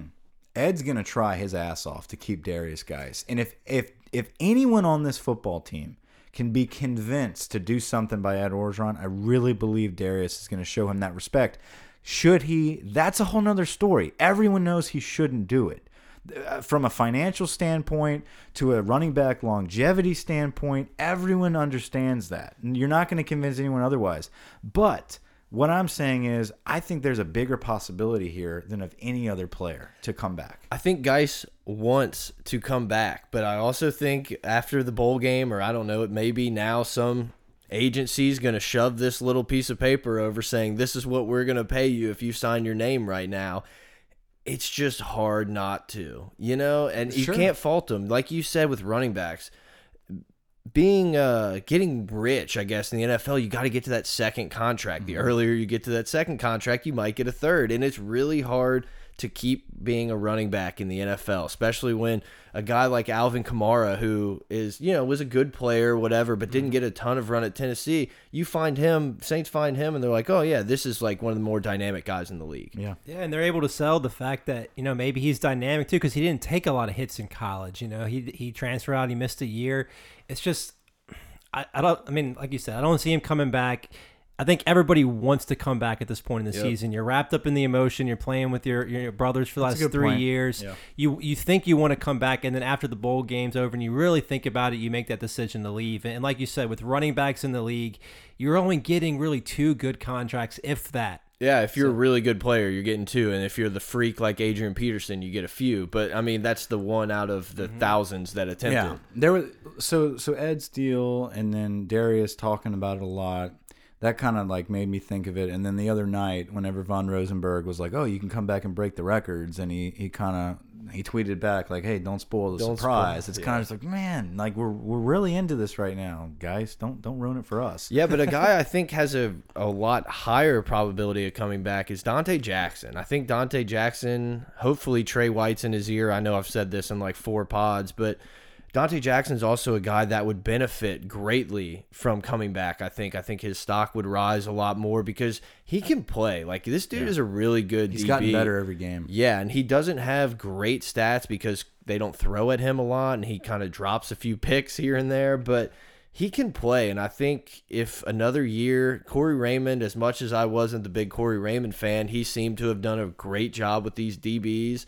Ed's gonna try his ass off to keep Derrius Guice. And if if if anyone on this football team can be convinced to do something by Ed Orgeron, I really believe Derrius is gonna show him that respect. Should he? That's a whole nother story. Everyone knows he shouldn't do it. Uh, From a financial standpoint to a running back longevity standpoint, everyone understands that. You're not going to convince anyone otherwise. But what I'm saying is, I think there's a bigger possibility here than of any other player to come back. I think Guice wants to come back, but I also think after the bowl game, or I don't know, it may be now some agency's going to shove this little piece of paper over saying this is what we're going to pay you if you sign your name right now. It's just hard not to, you know, and you can't fault them. Like you said with running backs, being uh getting rich, I guess in the NFL, you got to get to that second contract. The earlier you get to that second contract, you might get a third, and it's really hard to keep being a running back in the NFL, especially when a guy like Alvin Kamara, who is, you know, was a good player, whatever, but didn't mm-hmm. get a ton of run at Tennessee, you find him, Saints find him, and they're like, oh, yeah, this is like one of the more dynamic guys in the league. Yeah. Yeah, and they're able to sell the fact that you know maybe he's dynamic too because he didn't take a lot of hits in college. You know, he he transferred out, he missed a year. It's just, I, I don't. I mean, like you said, I don't see him coming back. I think everybody wants to come back at this point in the Yep. season. You're wrapped up in the emotion. You're playing with your your brothers for the That's last three point. years. Yeah. You you think you want to come back, and then after the bowl game's over, and you really think about it, you make that decision to leave. And like you said, with running backs in the league, you're only getting really two good contracts, if that. Yeah, if you're a really good player, you're getting two, and if you're the freak like Adrian Peterson, you get a few. But I mean, that's the one out of the mm-hmm. thousands that attempted. Yeah, there was so so Ed Steele and then Derrius talking about it a lot. That kind of like made me think of it. And then the other night, whenever Von Rosenberg was like, "Oh, you can come back and break the records," and he he kind of he tweeted back like, "Hey, don't spoil the Don't surprise." spoil- it's yeah. kind of just like, man, like we're we're really into this right now, guys. Don't don't ruin it for us. Yeah, but a guy [laughs] I think has a, a lot higher probability of coming back is Donte Jackson. I think Donte Jackson, hopefully Trey White's in his ear. I know I've said this in like four pods, but Donte Jackson's also a guy that would benefit greatly from coming back. I think. I think his stock would rise a lot more because he can play. Like this dude is a really good. He's DB. gotten better every game. Yeah, and he doesn't have great stats because they don't throw at him a lot, and he kind of drops a few picks here and there, but he can play. And I think if another year, Corey Raymond, as much as I wasn't the big Corey Raymond fan, he seemed to have done a great job with these DBs.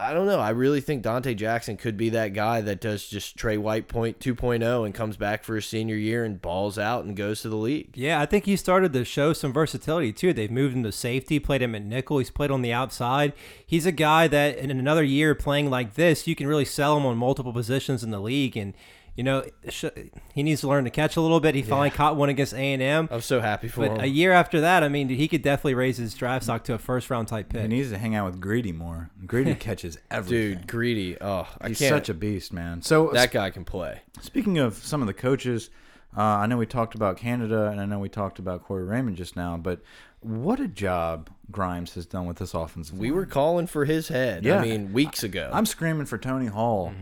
I don't know. I really think Donte Jackson could be that guy that does just Trey White point 2.0 and comes back for his senior year and balls out and goes to the league. Yeah, I think he started to show some versatility too. They've moved him to safety, played him at nickel. He's played on the outside. He's a guy that in another year playing like this, you can really sell him on multiple positions in the league. And you know, sh- he needs to learn to catch a little bit. He finally caught one against A and M. I'm so happy for But him. a year after that, I mean, dude, he could definitely raise his draft stock to a first round type pick. He needs to hang out with Greedy more. Greedy [laughs] catches everything. Dude, greedy. Oh, I He's can't. such a beast, man. So that guy can play. Speaking of some of the coaches, uh, I know we talked about Canada, and I know we talked about Corey Raymond just now, but what a job Grimes has done with this offense. We line. were calling for his head. Yeah. I mean, weeks ago. I'm screaming for Tony Hall.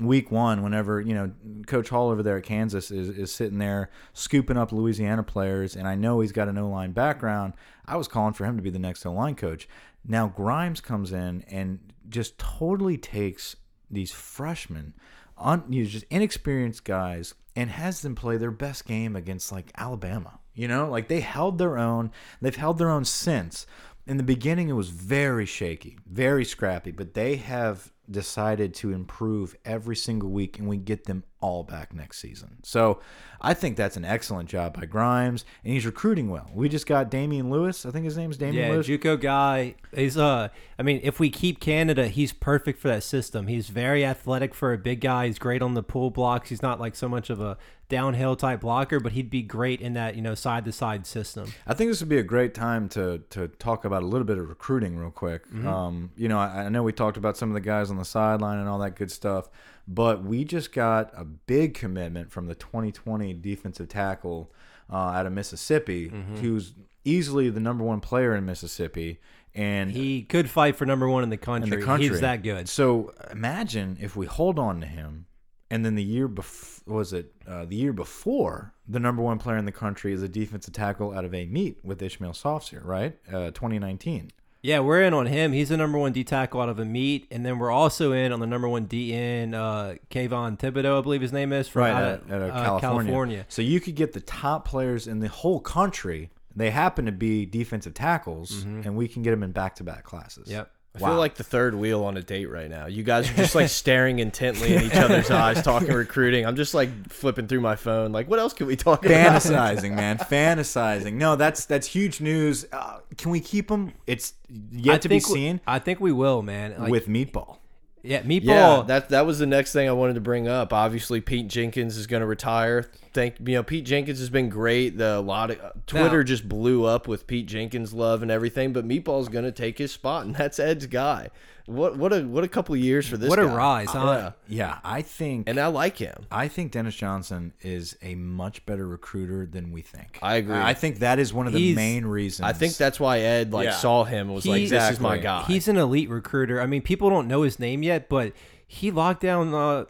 Week one, whenever you know Coach Hall over there at Kansas is, is sitting there scooping up Louisiana players, and I know he's got an O line background. I was calling for him to be the next O line coach. Now Grimes comes in and just totally takes these freshmen, on you know, just inexperienced guys, and has them play their best game against like Alabama. You know, like they held their own. They've held their own since. In the beginning, it was very shaky, very scrappy, but they have decided to improve every single week, and we get them all back next season. So I think that's an excellent job by Grimes, and he's recruiting well. We just got Damien Lewis. I think his name's Damien Yeah, Lewis. JUCO guy. He's uh, I mean, if we keep Canada, he's perfect for that system. He's very athletic for a big guy. He's great on the pull blocks. He's not like so much of a downhill type blocker, but he'd be great in that you know side to side system. I think this would be a great time to to talk about a little bit of recruiting real quick. Um, you know, I, I know we talked about some of the guys on the sideline and all that good stuff, but we just got a big commitment from the 2020 defensive tackle uh, out of Mississippi, who's easily the number one player in Mississippi, and He could fight for number one in the country. in the country. He's that good. So imagine if we hold on to him, and then the year before was it uh, the year before the number one player in the country is a defensive tackle out of Amite with Ishmael Sopsher right? Uh, 2019. Yeah, we're in on him. He's the number one D tackle out of Amite, and then we're also in on the number one D in uh, Kayvon Thibodeaux, I believe his name is from Right out at, of, uh, uh, California. California. So you could get the top players in the whole country. They happen to be defensive tackles, and we can get them in back-to-back classes. Yep. I feel like the third wheel on a date right now. You guys are just like staring intently in each other's [laughs] eyes, talking recruiting. I'm just like flipping through my phone. Like, what else can we talk about? fantasizing, man, fantasizing. No, that's that's huge news. Uh, can we keep them? It's yet I to be think we- seen I think we will, man. Like, with Meatball. Yeah, meatball. Yeah, that that was the next thing I wanted to bring up. Obviously, Pete Jenkins is going to retire. Thank you know, Pete Jenkins has been great. The a lot of uh, Twitter Now- just blew up with Pete Jenkins love and everything, but Meatball's going to take his spot, and that's Ed's guy. What what a what a couple years for this. What a rise, huh? Yeah. Yeah, I think And I like him. I think Dennis Johnson is a much better recruiter than we think. I agree. I think that is one of the He's- main reasons. I think that's why Ed like Yeah. saw him and was like, He- "This is my guy." He's an elite recruiter. I mean, people don't know his name yet, but he locked down uh,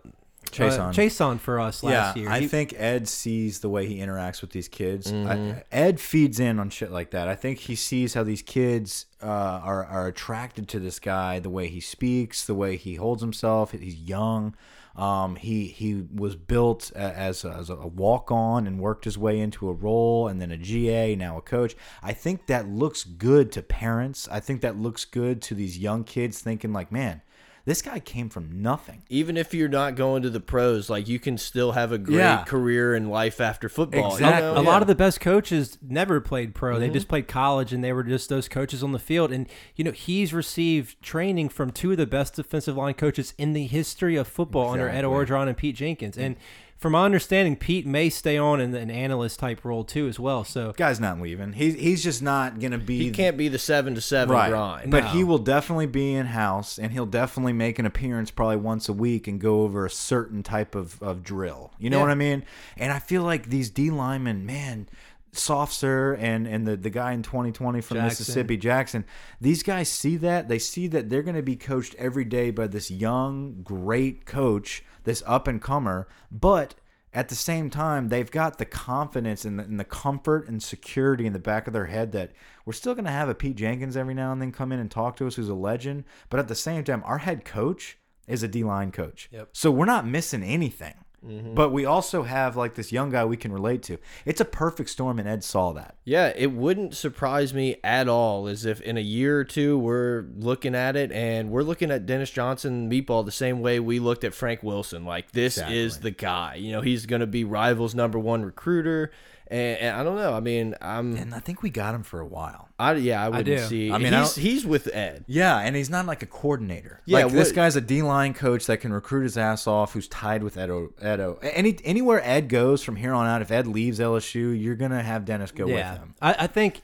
Chase uh. Chase on for us last yeah, year. I He- think Ed sees the way he interacts with these kids. Mm-hmm. I, Ed feeds in on shit like that. I think he sees how these kids uh, are are attracted to this guy, the way he speaks, the way he holds himself. He's young. Um, he he was built as a, as a walk on and worked his way into a role, and then a GA, now a coach. I think that looks good to parents. I think that looks good to these young kids thinking like, man, this guy came from nothing. Even if you're not going to the pros, like you can still have a great Yeah. career in life after football. you Exactly. know? a Yeah. lot of the best coaches never played pro. Mm-hmm. They just played college, and they were just those coaches on the field. And you know, he's received training from two of the best defensive line coaches in the history of football under Ed Exactly. Orgeron and Pete Jenkins. And from my understanding, Pete may stay on in an analyst type role too, as well. So Guy's not leaving. He's he's just not gonna be. he can't be the seven to seven right. grind. But No. he will definitely be in house, and he'll definitely make an appearance probably once a week and go over a certain type of, of drill. You know Yeah. what I mean? And I feel like these D linemen, man, Sopsher and and the the guy in 2020 from Jackson. Mississippi, Jackson. These guys see that they see that they're going to be coached every day by this young, great coach, this up and comer, but. At the same time, they've got the confidence and the, and the comfort and security in the back of their head that we're still going to have a Pete Jenkins every now and then come in and talk to us, who's a legend. But at the same time, our head coach is a D line coach. Yep. So we're not missing anything. Mm-hmm. But we also have like this young guy we can relate to. It's a perfect storm, and Ed saw that. Yeah, it wouldn't surprise me at all as if in a year or two we're looking at it and we're looking at Dennis Johnson Meatball the same way we looked at Frank Wilson. Like this is the guy. You know, he's going to be rivals number one recruiter. And, and I don't know. I mean, I'm, And I think we got him for a while. I yeah, I wouldn't do. see. I mean, he's don't- he's with Ed. Yeah, and he's not like a coordinator. Yeah, like this guy's a D line coach that can recruit his ass off. Who's tied with Edo. Edo. Any anywhere Ed goes from here on out, if Ed leaves LSU, you're gonna have Dennis go yeah, with him. I, I think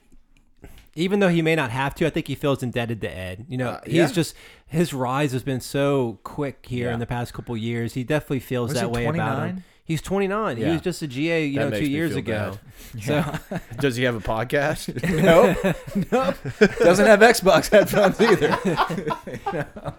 even though he may not have to, I think he feels indebted to Ed. You know, Uh, he's just his rise has been so quick here Yeah. in the past couple years. He definitely feels Was that he way about him. He's 29. He was just a GA, you That know, two years ago. [laughs] Yeah. So Does he have a podcast? [laughs] nope, [laughs] nope. Doesn't have Xbox headphones either.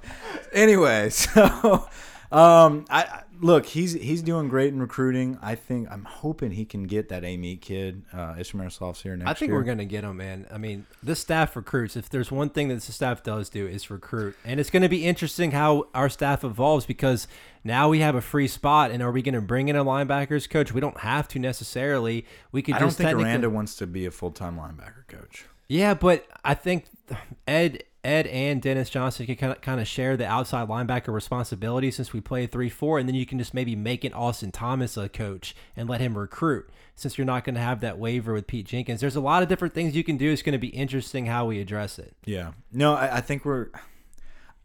Anyway, so um, I- look. He's he's doing great in recruiting. I think I'm hoping he can get that Amite kid, uh, Ishmael Sopsher here next I think year. we're going to get him, man. I mean, this staff recruits. If there's one thing that the staff does do is recruit, and it's going to be interesting how our staff evolves because now we have a free spot. And are we going to bring in a linebackers coach? We don't have to necessarily. We could I don't just think Aranda wants to be a full time linebacker coach. Yeah, but I think Ed Ed and Dennis Johnson can kind of kind of share the outside linebacker responsibility since we play three four, and then you can just maybe make it Austin Thomas a coach and let him recruit. Since you're not going to have that waiver with Pete Jenkins, there's a lot of different things you can do. It's going to be interesting how we address it. Yeah. No, I, I think we're.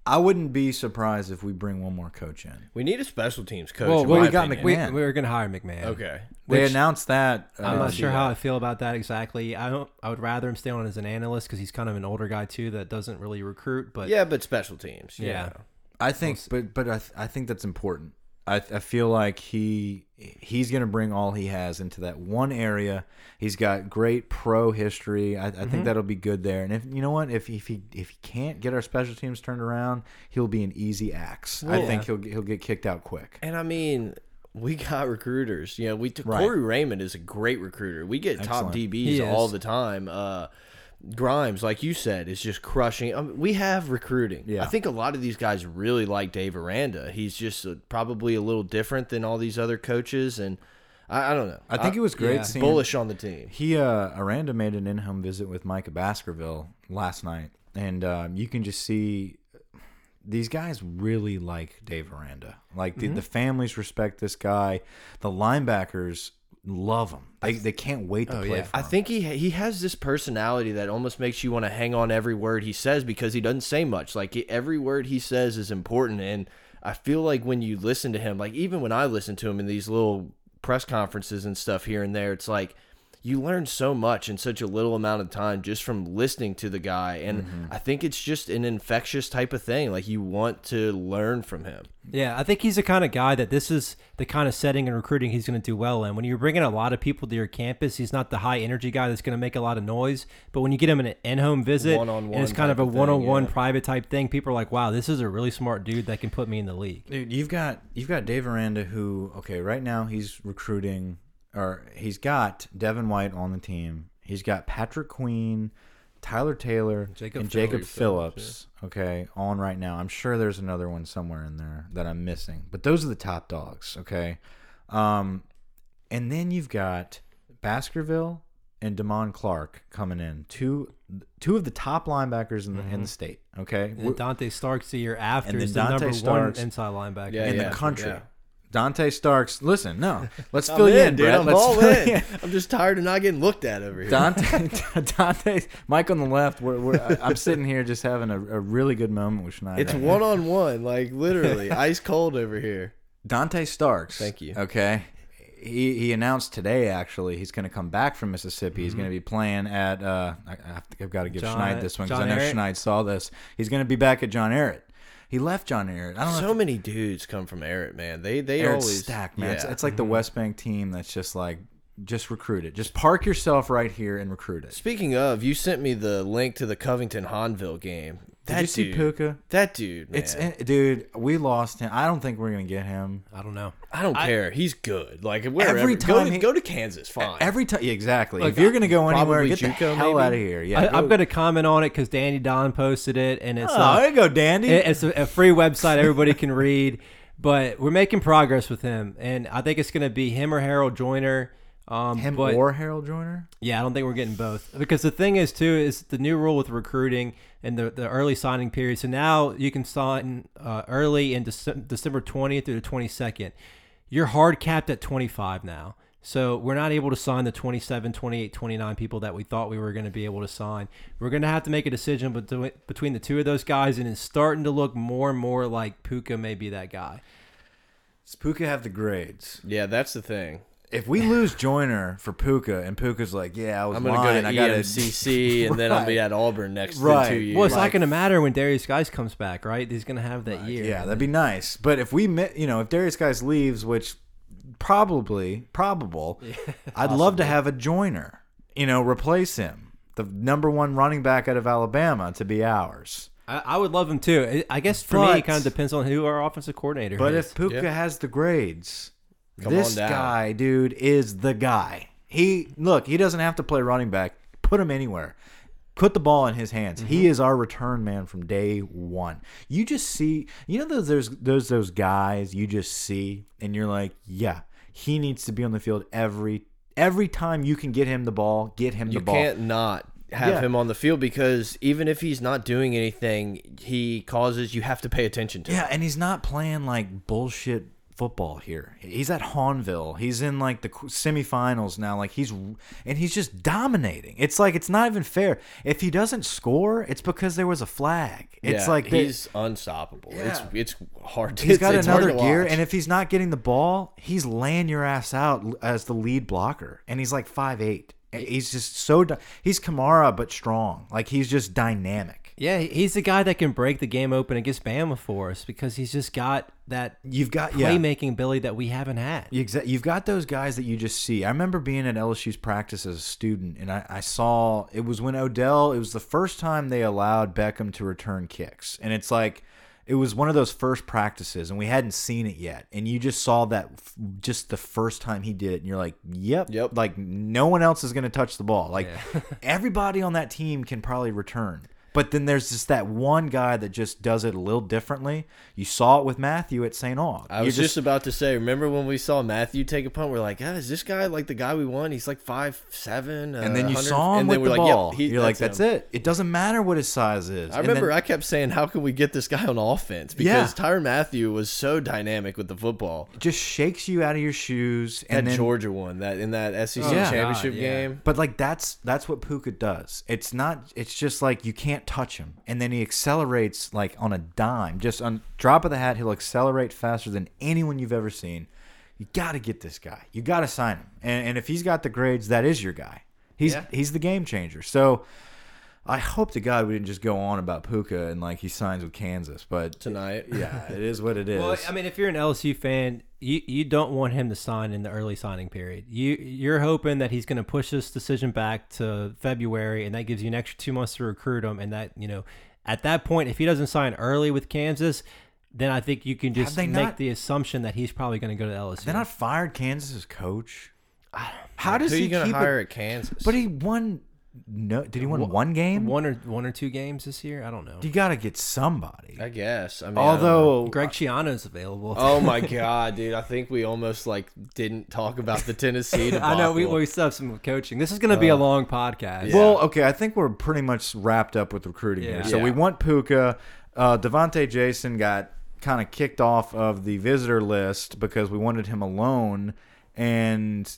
I wouldn't be surprised if we bring one more coach in. we need a special teams coach. Well, in well, my we got opinion. We, McMahon. we were going to hire McMahon. Okay. They Which- announced that. I'm uh, not sure how I feel about that exactly. I don't. I would rather him stay on as an analyst because he's kind of an older guy too that doesn't really recruit. But Yeah, but special teams. you Yeah. I think, but but I, th- I think that's important. I, I feel like he he's going to bring all he has into that one area. He's got great pro history. I, I Mm-hmm. think that'll be good there. And if you know what, if if he if he can't get our special teams turned around, he'll be an easy axe. I Well- think he'll he'll get kicked out quick. And I mean, we got recruiters. You know, we took Right. Corey Raymond is a great recruiter. We get top DBs all the time. Uh, Grimes, like you said, is just crushing. I mean, we have recruiting. Yeah. I think a lot of these guys really like Dave Aranda. He's just uh probably a little different than all these other coaches, and I, I don't know. I think it was great yeah. seeing bullish on the team. He uh Aranda made an in-home visit with Micah Baskerville last night, and um, you can just see these guys really like Dave Aranda. Like the, the families respect this guy. The linebackers love him. They they can't wait to Oh, play yeah. for I him. think he he has this personality that almost makes you want to hang on every word he says because he doesn't say much. Like every word he says is important, and I feel like when you listen to him, like even when I listen to him in these little press conferences and stuff here and there, it's like you learn so much in such a little amount of time just from listening to the guy. And Mm-hmm. I think it's just an infectious type of thing. Like you want to learn from him. Yeah, I think he's the kind of guy that this is the kind of setting and recruiting he's going to do well in. When you're bringing a lot of people to your campus, he's not the high energy guy that's going to make a lot of noise. But when you get him in an in-home visit, One-on-one and it's kind of a of thing, one-on-one yeah. private type thing, people are like, "Wow, this is a really smart dude that can put me in the league." Dude, you've got you've got Dave Aranda who okay, right now he's recruiting or he's got Devin White on the team. He's got Patrick Queen, Tyler Taylor, Jacob and Jacob Phillips, Phillips, okay, on right now. I'm sure there's another one somewhere in there that I'm missing. But those are the top dogs, okay? Um and then you've got Baskerville and Damone Clark coming in. Two two of the top linebackers in the in the state, okay? And Dante Starks the year after And is the Dante number Starks- one inside linebacker. Yeah, in yeah, the country. Dante Starks. Listen, no, [laughs] let's I'm fill you in, in, dude. Brett. I'm Let's all fill in. I'm just tired of not getting looked at over here. Dante, [laughs] [laughs] Dante, Mike on the left. We're, we're, I'm sitting here just having a, a really good moment with Schneider. It's one on one, like literally ice cold over here. Dante Starks. Thank you. Okay. He, he announced today actually he's going to come back from Mississippi. He's going to be playing at uh I, have to, I've got to give John- Schneid this one because I know? Schneid saw this. He's going to be back at John Ehret. He left John Ehret. I don't know. So many dudes come from Eric, man. They they Ehret's always stacked, man. It's, Yeah. it's like the mm-hmm. West Bank team that's just like just recruit it. Just park yourself right here and recruit it. Speaking of, you sent me the link to the Covington Hahnville game. Did That you see Puka? That dude, man. It's dude. We lost him. I don't think we're gonna get him. I don't know. I don't care. He's good. Like wherever. Every go time to, he- go to Kansas, fine. Every time, yeah, exactly. Like, if you're gonna go anywhere, probably get the JUCO, hell maybe? out of here. Yeah, I, go- I'm going to comment on it because Danny Don posted it, and it's Oh, uh, there you go, Dandy. It- It's a, a free website everybody can read, [laughs] but we're making progress with him, and I think it's going to be him or Harold Joiner. Um, him but, or Harold Joiner. yeah, I don't think we're getting both because the thing is too is the new rule with recruiting and the the early signing period. So now you can sign uh, early in Dece- December 20th through the 22nd. You're hard capped at 25 now. So we're not able to sign the 27, 28, 29 people that we thought we were going to be able to sign. We're going to have to make a decision between between the two of those guys, and it's starting to look more and more like Puka may be that guy. Does Puka have the grades? yeah, that's the thing. If we lose Joiner for Puka, and Puka's like, "Yeah, I was I'm gonna lying. go I to got EMCC, [laughs] and then I'll be at Auburn next Right. two years. Well, it's Like- not going to matter when Derrius Guice comes back, right? He's going to have that year. Yeah, that'd be nice. But if we, mi- you know, if Derrius Guice leaves, which probably probable, [laughs] I'd love to have a Joiner. You know, replace him, the number one running back out of Alabama, to be ours. I, I would love him too. I I guess for me, But- it kind of depends on who our offensive coordinator But is. if Puka Yeah. has the grades, Come this guy, dude, is the guy. He look, he doesn't have to play running back. Put him anywhere. Put the ball in his hands. He mm-hmm. is our return man from day one. You just see, you know, those there's those those guys you just see, and you're like, yeah, he needs to be on the field every every time you can get him the ball. Get him you the ball. can't not have Yeah. him on the field because even if he's not doing anything, he causes you have to pay attention to. Yeah, and he's not playing like bullshit football here. He's at Hahnville. He's in like the semifinals now. Like he's and he's just dominating. It's like it's not even fair. If he doesn't score, it's because there was a flag. It's Yeah, like he's unstoppable. It's Yeah. it's it's hard. To, he's got another gear, watch. and if he's not getting the ball, he's laying your ass out as the lead blocker. And he's like five eight. He's just so he's Kamara but strong. Like he's just dynamic. Yeah, he's the guy that can break the game open against Bama for us because he's just got that You've got yeah. playmaking ability that we haven't had. Exa- You've got those guys that you just see. I remember being at LSU's practice as a student, and I, I saw it was when Odell. It was the first time they allowed Beckham to return kicks, and it's like it was one of those first practices, and we hadn't seen it yet, and you just saw that f- just the first time he did it, and you're like, "Yep, Yep. Like no one else is going to touch the ball. Like [laughs] everybody on that team can probably return." But then there's just that one guy that just does it a little differently. You saw it with Mathieu at St. Aug. I was just, about to say, remember when we saw Mathieu take a punt? We're like, ah, is this guy like the guy we won? He's like five seven. and then you 100 saw him and with then the we're like, yep, ball. he- You're like, that's him. it. It doesn't matter what his size is. I And remember then- I kept saying, how can we get this guy on offense? Because Yeah. Tyrann Mathieu was so dynamic with the football. just shakes you out of your shoes. That And then, Georgia one, that in that SEC Oh, championship God, yeah. game. but like that's that's what Puka does. It's not. It's just like you can't touch him, and then he accelerates like on a dime. Just on drop of the hat, he'll accelerate faster than anyone you've ever seen. You got to get this guy. You got to sign him. And, and if he's got the grades, that is your guy. He's Yeah. he's the game changer. So I hope to God we didn't just go on about Puka and like he signs with Kansas. But tonight. yeah, it is what it is. Well, I mean, if you're an LSU fan, you you don't want him to sign in the early signing period. You you're hoping that he's going to push this decision back to February, and that gives you an extra two months to recruit him. And that you know, at that point, if he doesn't sign early with Kansas, then I think you can just make not- the assumption that he's probably going to go to LSU. they not fired Kansas's coach. How does Who he you gonna keep hire it? at Kansas? But he won. No, did he win one game? one or one or two games this year. I don't know. You got to get somebody. I guess. I mean, I. Although Greg Schiano's available. Oh my [laughs] god, dude! I think we almost like didn't talk about the Tennessee. [laughs] I know we, we still have some coaching. This is going to be a long podcast. Well, okay, I think we're pretty much wrapped up with recruiting Yeah. here. So Yeah. we want Puka. Uh, Devonta Jason got kind of kicked off of the visitor list because we wanted him alone, and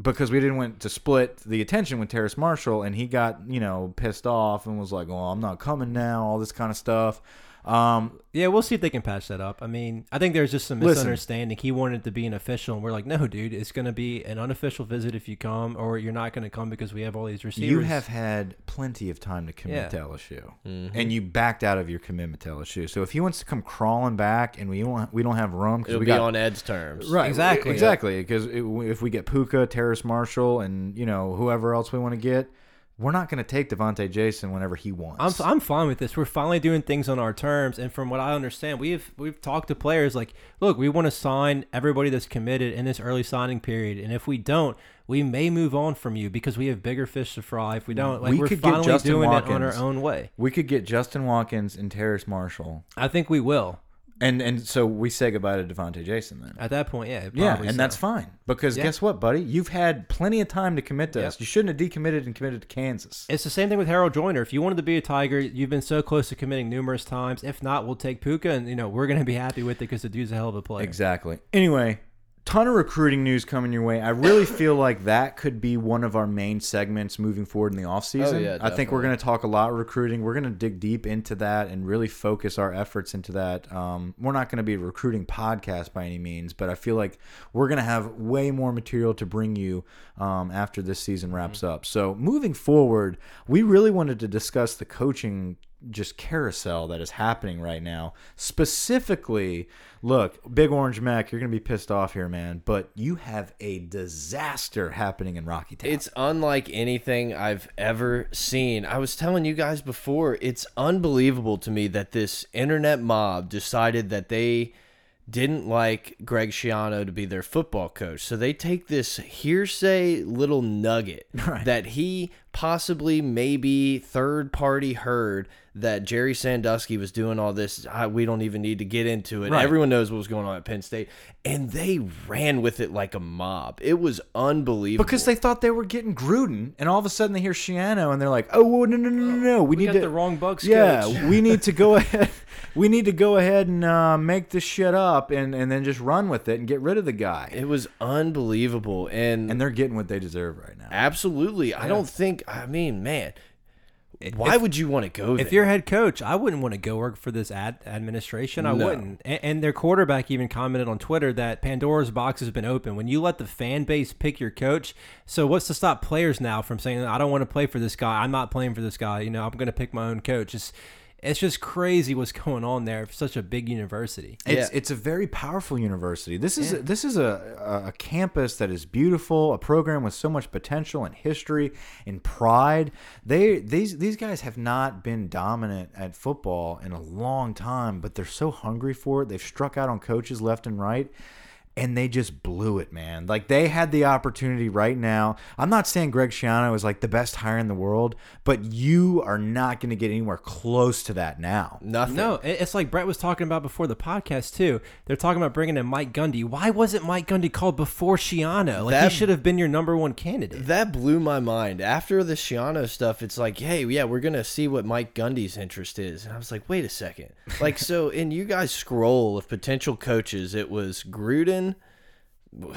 because we didn't want to split the attention with Terrace Marshall, and he got you know pissed off and was like, "Well, I'm not coming now," all this kind of stuff. Um, Yeah, we'll see if they can patch that up. I mean, I think there's just some Listen. misunderstanding. He wanted to be an official, and we're like, no, dude, it's going to be an unofficial visit if you come, or you're not going to come because we have all these receivers. you have had plenty of time to commit Yeah. to LSU, and you backed out of your commitment to LSU. So if he wants to come crawling back, and we don't we don't have room because we be got on Ed's terms. Right, Exactly. exactly. Because if we get Puka, Terrace Marshall, and you know whoever else we want to get, we're not going to take Devonta Jason whenever he wants. I'm, I'm fine with this. We're finally doing things on our terms, and from what I understand, we've we've talked to players like, look, we want to sign everybody that's committed in this early signing period, and if we don't, we may move on from you because we have bigger fish to fry. If we don't, like We are could finally doing it on our own way. we could get Justin Watkins and Terrace Marshall, I think we will and and so we say goodbye to Devonta Jason then. at that point. Yeah, Yeah, and so. that's fine because Yeah. guess what, buddy? You've had plenty of time to commit to Yep. us. You shouldn't have decommitted and committed to Kansas. It's the same thing with Harold Joiner. If you wanted to be a Tiger, you've been so close to committing numerous times. If not, we'll take Puka, and you know we're going to be happy with it because the dude's a hell of a player. Exactly. Anyway, ton of recruiting news coming your way. I really feel like that could be one of our main segments moving forward in the offseason. Oh, yeah, I think we're going to talk a lot recruiting. We're going to dig deep into that and really focus our efforts into that. Um, we're not going to be a recruiting podcast by any means, but I feel like we're going to have way more material to bring you um, after this season wraps Mm-hmm. up. So moving forward, we really wanted to discuss the coaching just carousel that is happening right now. Specifically, look, Big Orange Mac, you're gonna be pissed off here, man, but you have a disaster happening in Rocky Town. It's unlike anything I've ever seen. I was telling you guys before, it's unbelievable to me that this internet mob decided that they didn't like Greg Schiano to be their football coach. So they take this hearsay little nugget [laughs] that he possibly maybe third party heard that Jerry Sandusky was doing all this. I, we don't even need to get into it. Right. Everyone knows what was going on at Penn State. And they ran with it like a mob. It was unbelievable. because they thought they were getting Gruden, and all of a sudden they hear Schiano, and they're like, "Oh, whoa, no, no, no, no, no! We, We need got to the wrong Bucks Yeah, [laughs] we need to go ahead. We need to go ahead and uh, make this shit up, and and then just run with it and get rid of the guy. It was unbelievable, and, And they're getting what they deserve right now. absolutely, I don't think. I mean, man, why would you want to go there? If you're head coach, I wouldn't want to go work for this ad administration. I No. wouldn't. And, and their quarterback even commented on Twitter that Pandora's box has been open. When you let the fan base pick your coach, so what's to stop players now from saying, "I don't want to play for this guy. I'm not playing for this guy. You know, I'm going to pick my own coach." It's it's just crazy what's [laughs] going on there for such a big university. It's Yeah. it's a very powerful university. This is this is a, a a campus that is beautiful, a program with so much potential and history and pride. They these these guys have not been dominant at football in a long time, but they're so hungry for it. They've struck out on coaches left and right. And they just blew it, man. Like they had the opportunity right now. I'm not saying Greg Schiano is like the best hire in the world, but you are not going to get anywhere close to that now. nothing. No, it's like Brett was talking about before the podcast too. They're talking about bringing in Mike Gundy. Why wasn't Mike Gundy called before Schiano? Like That- he should have been your number one candidate. That blew my mind. After the Schiano stuff, it's like, hey, yeah, we're gonna see what Mike Gundy's interest is, and I was like, wait a second, like, so in you guys scroll of potential coaches, it was Gruden,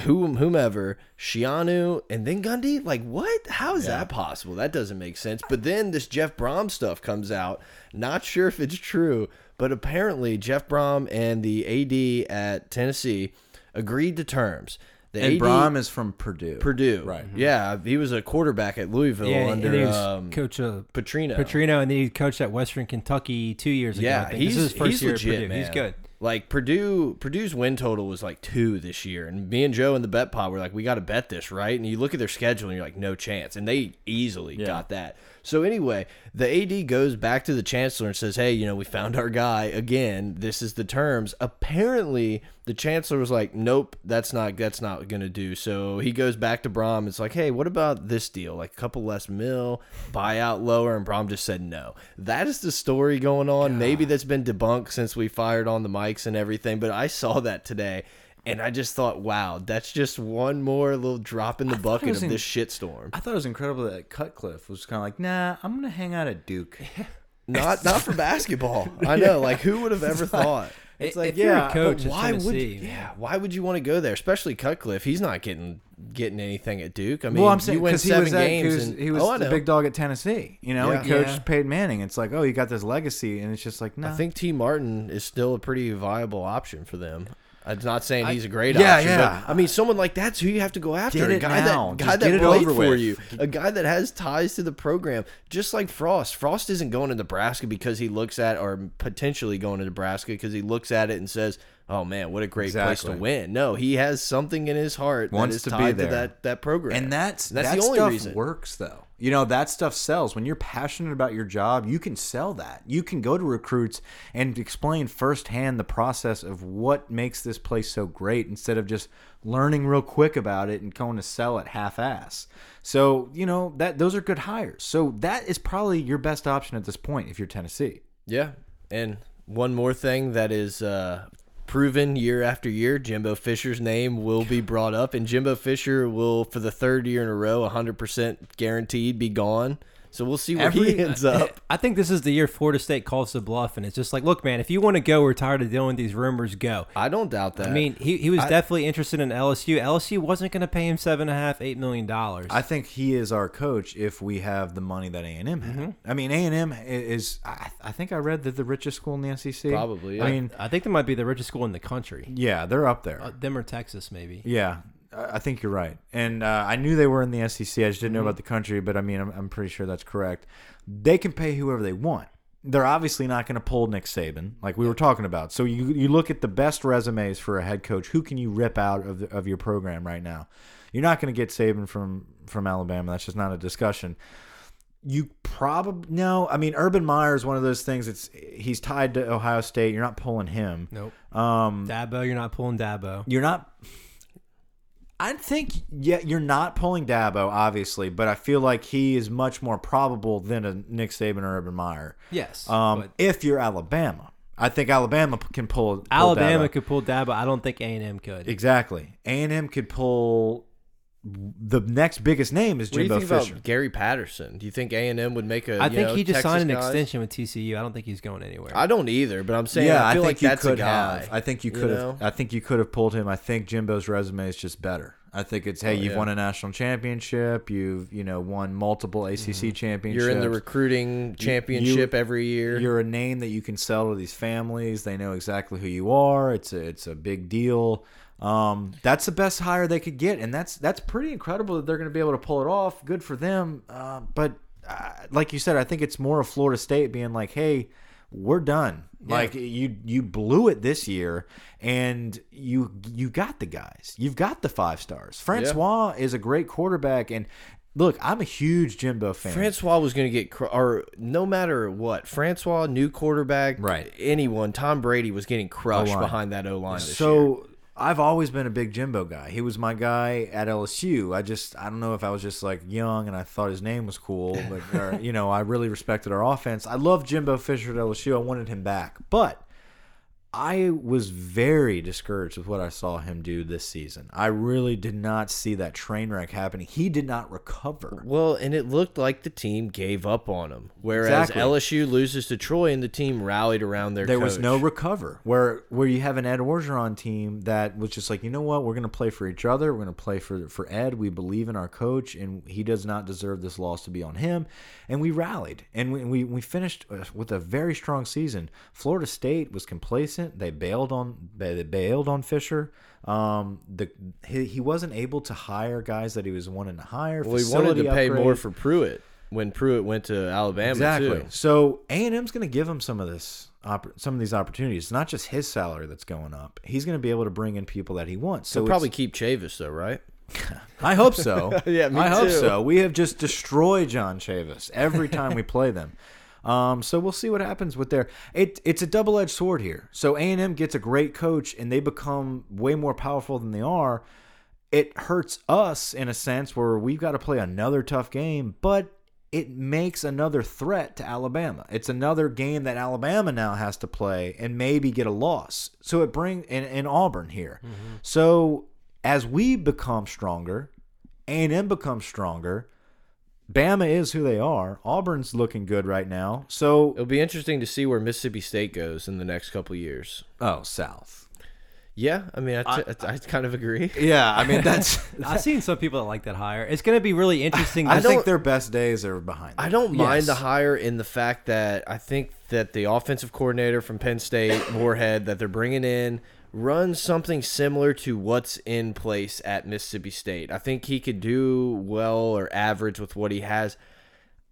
whom whomever, Schiano, and then Gundy. Like, what? How is that possible? That doesn't make sense. But then this Jeff Brohm stuff comes out. Not sure if it's true, but apparently Jeff Brohm and the AD at Tennessee agreed to terms. The And AD Brohm is from Purdue. Purdue, Right. Yeah, he was a quarterback at Louisville Yeah, under and he was um, coach of Petrino. Petrino, and then he coached at Western Kentucky two years ago. Yeah, he's this is his first he's year legit, at Purdue. man. He's good. Like Purdue, Purdue's win total was like two this year, and me and Joe in the bet pot were like, we got to bet this, right? And you look at their schedule, and you're like, no chance, and they easily got that. So anyway, the AD goes back to the chancellor and says, hey, you know, we found our guy again. This is the terms. Apparently, the chancellor was like, nope, that's not that's not gonna do. So he goes back to Brohm. It's like, hey, what about this deal? Like a couple less mil, buyout lower, and Brohm just said no. That is the story going on. Maybe that's been debunked since we fired on the mics and everything, but I saw that today. And I just thought, wow, that's just one more little drop in the bucket of in- this shitstorm. I thought it was incredible that Cutcliffe was kind of like, nah, I'm gonna hang out at Duke. [laughs] Not not for basketball. [laughs] I know. Like who would have ever thought? It's If like, you're a yeah, coach why would Tennessee, yeah? Why would you want to go there? Especially Cutcliffe. He's not getting getting anything at Duke. I mean, well, I'm saying you because he he games. was, and, he was oh, the big dog at Tennessee. You know, Yeah. he coached Yeah. Peyton Manning. It's like, oh, you got this legacy, and it's just like, no. I think Tee Martin is still a pretty viable option for them. I'm not saying he's a great yeah, option, yeah. but I mean, someone like that's who you have to go after. Get a guy now. that Just guy get that it played over for with. you, a guy that has ties to the program, just like Frost. Frost isn't going to Nebraska because he looks at, or potentially going to Nebraska because he looks at it and says, "Oh man, what a great place to win." No, he has something in his heart Wants that is to be tied there. to that that program, and that's that's that the only stuff reason. works though. You know that stuff sells. When you're passionate about your job, you can sell that. You can go to recruits and explain firsthand the process of what makes this place so great, instead of just learning real quick about it and going to sell it half-ass. So you know that those are good hires. So that is probably your best option at this point if you're Tennessee. Yeah. And one more thing that is uh, proven year after year Jimbo Fisher's name will be brought up, and Jimbo Fisher will, for the third year in a row, 100% guaranteed be gone. So we'll see where he ends up. I think this is the year Florida State calls the bluff, and it's just like, look, man, if you want to go, we're tired of dealing with these rumors. Go. I don't doubt that. I mean, he, he was I- definitely interested in LSU. LSU wasn't going to pay him seven and a half, eight million dollars. I think he is our coach if we have the money that A and M had. Mm-hmm. I mean, A and M is. I, I think I read that the richest school in the SEC. Probably, I mean, I think they might be the richest school in the country. yeah, they're up there. Uh, them or Texas, maybe. yeah, I think you're right. And uh, I knew they were in the SEC. I just didn't know Mm-hmm. about the country, but I mean, I'm, I'm pretty sure that's correct. They can pay whoever they want. They're obviously not going to pull Nick Saban, like we were talking about. So you you look at the best resumes for a head coach. Who can you rip out of the, of your program right now? You're not going to get Saban from from Alabama. That's just not a discussion. You probably no. I mean, Urban Meyer is one of those things. It's he's tied to Ohio State. You're not pulling him. Nope. Um, Dabo, you're not pulling Dabo. you're not. I think yeah, you're not pulling Dabo, obviously, but I feel like he is much more probable than a Nick Saban or Urban Meyer. Yes. Um, if you're Alabama, I think Alabama can pull. pull Alabama Dabo. could pull Dabo. I don't think A and M could. exactly. A and M could pull. The next biggest name is what do you Jimbo think Fisher. about Gary Patterson? Do you think A and M would make a? I you think know, he just Texas signed an guys? extension with TCU. I don't think he's going anywhere. I don't either, but I'm saying yeah, I feel think like you that's could a guy. have. I think you you could know? have. I think you could have pulled him. I think Jimbo's resume is just better. I think it's hey, Oh, you've yeah. won a national championship. You've you know won multiple ACC championships. Mm-hmm. You're in the recruiting championship every year. You're a name that you can sell to these families. They know exactly who you are. It's a it's a big deal. Um, that's the best hire they could get, and that's that's pretty incredible that they're going to be able to pull it off. Good for them. Uh, but uh, like you said, I think it's more of Florida State being like, "Hey, we're done. Like you you blew it this year, and you you got the guys. You've got the five stars. Francois is a great quarterback, and look, I'm a huge Jimbo fan. Francois was going to get, cr or no matter what, Francois, new quarterback, Right. Anyone, Tom Brady was getting crushed behind that O line this year. I've always been a big Jimbo guy. He was my guy at LSU. I just I don't know if I was just like young and I thought his name was cool, but or, [laughs] you know I really respected our offense. I love Jimbo Fisher at LSU. I wanted him back, but I was very discouraged with what I saw him do this season. I really did not see that train wreck happening. He did not recover. Well, and it looked like the team gave up on him. Whereas Exactly. LSU loses to Troy, and the team rallied around their. there was no recover. Where where you have an Ed Orgeron team that was just like, you know what, we're going to play for each other. We're going to play for for Ed. We believe in our coach, and he does not deserve this loss to be on him. And we rallied, and we we, we finished uh, with a very strong season. Florida State was complacent. Hesitant. They bailed on they bailed on Fisher. Um, the he, he wasn't able to hire guys that he was wanting to hire. Well, he wanted to pay more for Pruitt when Pruitt went to Alabama exactly. too. So A and M's going to give him some of this, some of these opportunities. It's not just his salary that's going up. He's going to be able to bring in people that he wants. So He'll probably keep Chavis though, right? [laughs] I hope so. [laughs] Yeah, me I hope so. We have just destroyed John Chavis every time we play them. Um, so we'll see what happens with their. It it's a double edged sword here. So A and M gets a great coach, and they become way more powerful than they are. It hurts us in a sense where we've got to play another tough game, but it makes another threat to Alabama. It's another game that Alabama now has to play and maybe get a loss. So it bring in, in Auburn here. So as we become stronger, A&M becomes stronger. Bama is who they are. Auburn's looking good right now. So It'll be interesting to see where Mississippi State goes in the next couple years. oh, South. Yeah, I mean, I, I, I kind of agree. [laughs] Yeah, I mean that's. [laughs] [laughs] I've seen some people that like that hire. It's going to be really interesting. I to think their best days are behind. Them. I don't mind Yes. the hire in the fact that I think that the offensive coordinator from Penn State, Moorhead, that they're bringing in, runs something similar to what's in place at Mississippi State. I think he could do well or average with what he has.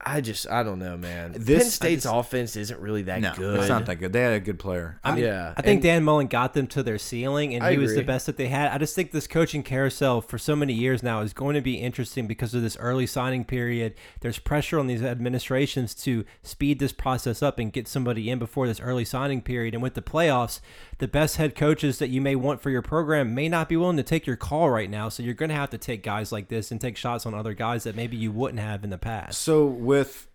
I just, I don't know, man. This- Penn State's offense isn't really that No, good. it's not that good. They had a good player. I mean, Yeah, I think and- Dan Mullen got them to their ceiling, and I he was the best that they had. I just think this coaching carousel for so many years now is going to be interesting because of this early signing period. There's pressure on these administrations to speed this process up and get somebody in before this early signing period. And with the playoffs, the best head coaches that you may want for your program may not be willing to take your call right now. So you're going to have to take guys like this and take shots on other guys that maybe you wouldn't have in the past. So with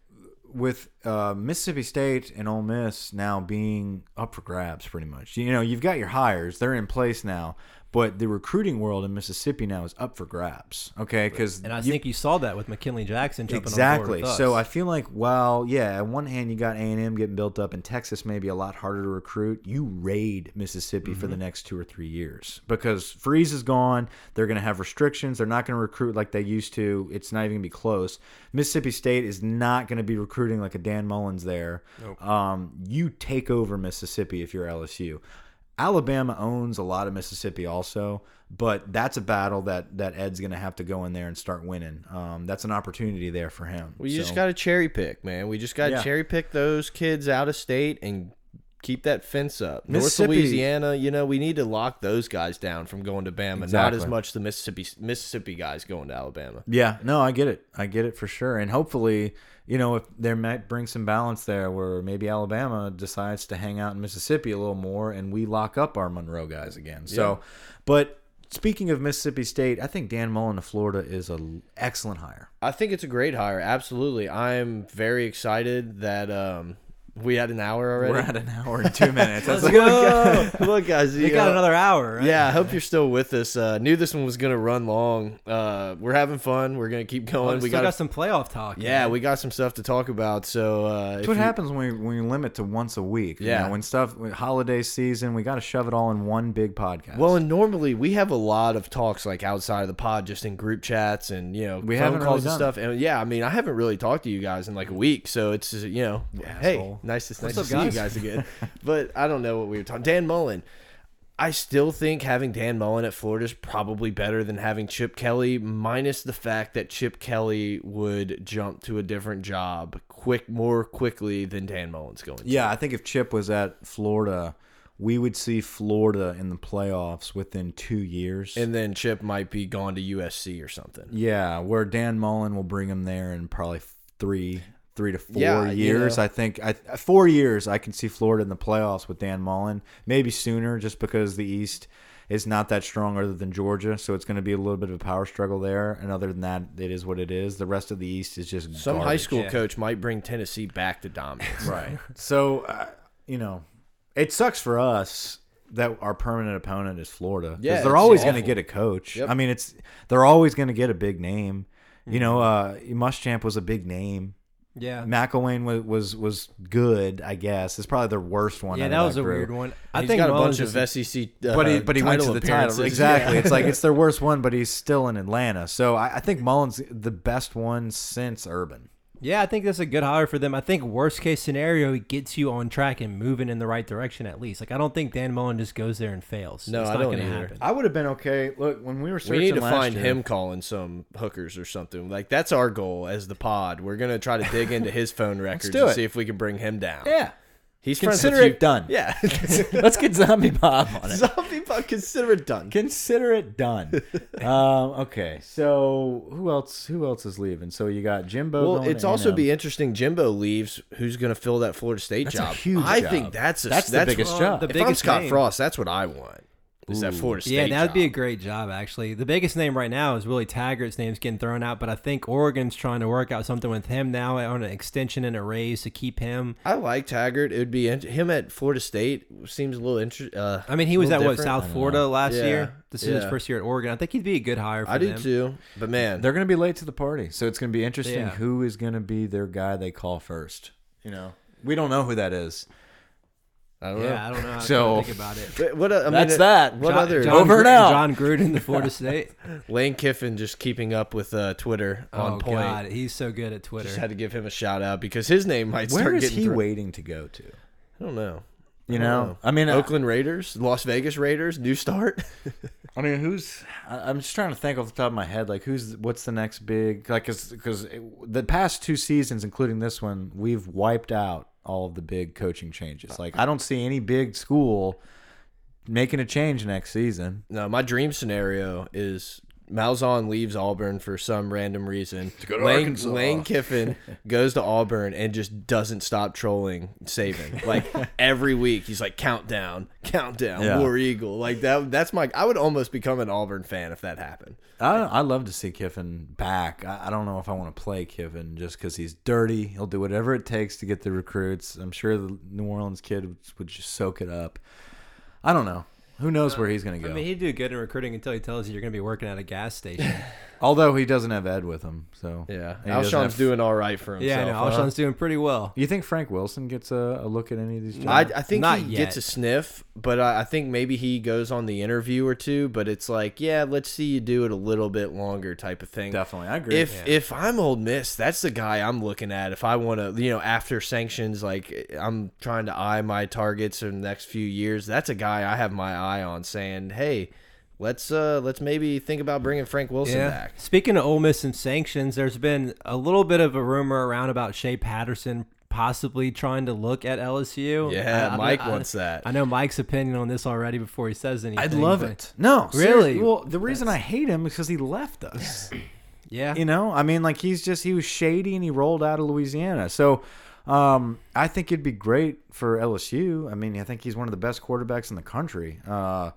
with uh, Mississippi State and Ole Miss now being up for grabs, pretty much. You know, you've got your hires; they're in place now. But the recruiting world in Mississippi now is up for grabs. Okay, because And I think you saw that with McKinley Jackson jumping on exactly. board with us. So I feel like, well, yeah. On one hand, you got A and M getting built up, and Texas may be a lot harder to recruit. You raid Mississippi for the Mm-hmm. next two or three years because Freeze is gone. They're going to have restrictions. They're not going to recruit like they used to. It's not even going to be close. Mississippi State is not going to be recruiting like a Dan Mullen's there. Um, you take over Mississippi if you're LSU. Alabama owns a lot of Mississippi also, but that's a battle that that Ed's going to have to go in there and start winning. Um, that's an opportunity there for him. We just got to cherry pick, man. We just got to Yeah. cherry pick those kids out of state and keep that fence up. North Mississippi- Louisiana, you know, we need to lock those guys down from going to Bama. Not as much the Mississippi Mississippi guys going to Alabama. Yeah, no, I get it. I get it for sure. And hopefully, you know, if there might bring some balance there where maybe Alabama decides to hang out in Mississippi a little more and we lock up our Monroe guys again. So, but speaking of Mississippi State, I think Dan Mullen to Florida is an excellent hire. I think it's a great hire. Absolutely. I'm very excited that um we had an hour already. We're at an hour and two minutes. Let's like, go. Look, guys, We you got know- another hour. Right? Yeah, I hope you're still with us. Uh, knew this one was gonna run long. Uh, we're having fun. We're gonna keep Oh, going. we we still got, got some playoff talk. yeah, man. we got some stuff to talk about. So uh, if what you- happens when we, when we limit to once a week. You Yeah. know, when stuff, when holiday season, we got to shove it all in one big podcast. Well, and normally we have a lot of talks like outside of the pod, just in group chats and you know We phone haven't calls really and done stuff. And yeah, I mean, I haven't really talked to you guys in like a week, so it's uh, you know, hey, Asshole. Nice to nice up, to see you guys? again. [laughs] but I don't know what we were talking. Dan Mullen. I still think having Dan Mullen at Florida is probably better than having Chip Kelly, minus the fact that Chip Kelly would jump to a different job quick more quickly than Dan Mullen's going. to. yeah, I think if Chip was at Florida, we would see Florida in the playoffs within two years. And then Chip might be gone to USC or something. Yeah, where Dan Mullen will bring him there in probably three, three to four Yeah, you years. know. I think I, four years. I can see Florida in the playoffs with Dan Mullen. Maybe sooner, just because the East is not that strong other than Georgia, so it's going to be a little bit of a power struggle there. And other than that, it is what it is. The rest of the East is just Some high school yeah. coach might bring Tennessee back to dominance. [laughs] right? So, uh, you know, it sucks for us that our permanent opponent is Florida. 'cause Yeah, they're always going to get a coach. Yep. I mean, it's they're always going to get a big name. You know, uh, Muschamp was a big name. Yeah. McElwain was, was was good, I guess. It's probably their worst one. Yeah, out that of was a group. weird one. I He's think got a Mullen's bunch of SEC, uh, But he but he went to the title [laughs] exactly. Yeah. It's like it's their worst [laughs] one, but he's still in Atlanta. So I, I think Mullen's the best one since Urban. Yeah, I think that's a good hire for them. I think worst case scenario, he gets you on track and moving in the right direction at least. Like I don't think Dan Mullen just goes there and fails. No, it's I not don't gonna either. happen. I would have been okay. Look, when we were searching We need to last find year- him calling some hookers or something. Like that's our goal as the pod. We're gonna try to dig into his phone [laughs] records do and it. see if we can bring him down. Yeah, He's consider it done. Yeah, [laughs] Let's get Zombie Bob on it. zombie Bob, Consider it done. Consider it done. [laughs] um, okay, so who else? Who else is leaving? So you got Jimbo. Well, it's also be interesting. Jimbo leaves. Who's going to fill that Florida State That's job? huge I job. think that's a, That's the biggest well, job. the If I'm Scott name. Frost, that's what I want. Is that Florida State? Yeah, that would be a great job actually. The biggest name right now is Willie Taggart's name's getting thrown out, but I think Oregon's trying to work out something with him now on an extension and a raise to keep him. I like Taggart. It would be int- him at Florida State seems a little interesting. Uh, I mean, he was at little what. South Florida last Yeah, year. This is his first year at Oregon. I think he'd be a good hire for I do them. too. But man, They're going to be late to the party, so it's going to be interesting Yeah. who is going to be their guy they call first. You know, we don't know who that is. I don't know. Yeah, I don't know how So- to think about it. But what? uh, I mean, That's it- that. What John, other? John Over and Gru- John Gruden the Florida [laughs] State. Lane Kiffin just keeping up with uh, Twitter on oh point. God, he's so good at Twitter. Just had to give him a shout out because his name might Where start is getting. he thrown- waiting to go to? I don't know. You I know, I mean, I- Oakland Raiders, Las Vegas Raiders, new start. [laughs] I mean, who's? I- I'm just trying to think off the top of my head, like who's what's the next big? Like, because the past two seasons, including this one, we've wiped out all of the big coaching changes. Like, I don't see any big school making a change next season. no, my dream scenario is Malzahn leaves Auburn for some random reason. To go to Lane, Arkansas. Lane Kiffin [laughs] goes to Auburn and just doesn't stop trolling Saban. Like [laughs] every week, he's like countdown, countdown, Yeah. War Eagle. Like that. That's my. I would almost become an Auburn fan if that happened. I I love to see Kiffin back. I, I don't know if I want to play Kiffin just because he's dirty. He'll do whatever it takes to get the recruits. I'm sure the New Orleans kid would, would just soak it up. I don't know. Who knows where uh, he's going to go? I mean, he'd do good in recruiting until he tells you you're going to be working at a gas station. [laughs] Although he doesn't have Ed with him, so Yeah, And he doesn't Alshon's have- doing all right for himself. yeah, no, huh? Alshon's doing pretty well. You think Frank Wilson gets a, a look at any of these? I, jobs? I think Not he yet. gets a sniff, but I, I think maybe he goes on the interview or two. But it's like, yeah, let's see you do it a little bit longer, type of thing. definitely, I agree. If Yeah. if I'm Ole Miss, that's the guy I'm looking at. If I want to, you know, after sanctions, like I'm trying to eye my targets in the next few years. That's a guy I have my eye on, saying, hey, let's uh let's maybe think about bringing Frank Wilson back. Speaking of Ole Miss and sanctions, there's been a little bit of a rumor around about Shea Patterson possibly trying to look at LSU. Yeah, I- I- Mike I- wants that. I know Mike's opinion on this already before he says anything. I'd love it. No, Really? Well, the reason I hate him is because he left us. [clears throat] Yeah. You know, I mean, like he's just he was shady and he rolled out of Louisiana. So, um, I think it'd be great for LSU. I mean, I think he's one of the best quarterbacks in the country. Uh,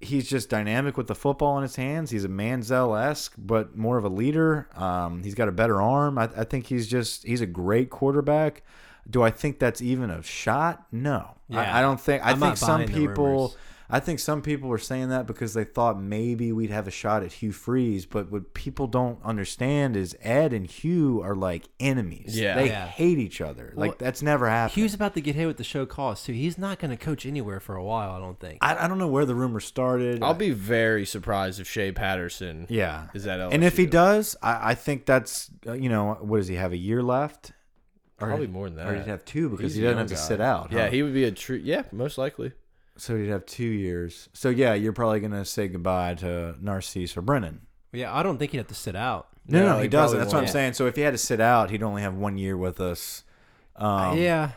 he's just dynamic with the football in his hands. He's a Manziel esque, but more of a leader. Um, he's got a better arm. I, I think he's just he's a great quarterback. Do I think that's even a shot? No, Yeah. I, I don't think. I I'm think some people. Rumors. I think some people were saying that because they thought maybe we'd have a shot at Hugh Freeze, but what people don't understand is Ed and Hugh are like enemies. Yeah. they Yeah. hate each other. Like that's never happened. Hugh's about to get hit with the show cause too. He's not going to coach anywhere for a while, I don't think. I, I don't know where the rumor started. I'll be very surprised if Shea Patterson yeah. is that LSU. And if he does, I, I think that's uh, you know what does he have a year left? Or, Probably more than that. Or he'd have two because He's he doesn't have to guy. sit out. Yeah, he would be a true. Yeah, most likely. So you'd have two years. So yeah, you're probably gonna say goodbye to Narcisse or Brennan. yeah, I don't think he'd have to sit out. No, no, No, he, he doesn't. probably That's what I'm won't. saying. So if he had to sit out, he'd only have one year with us. Um, yeah.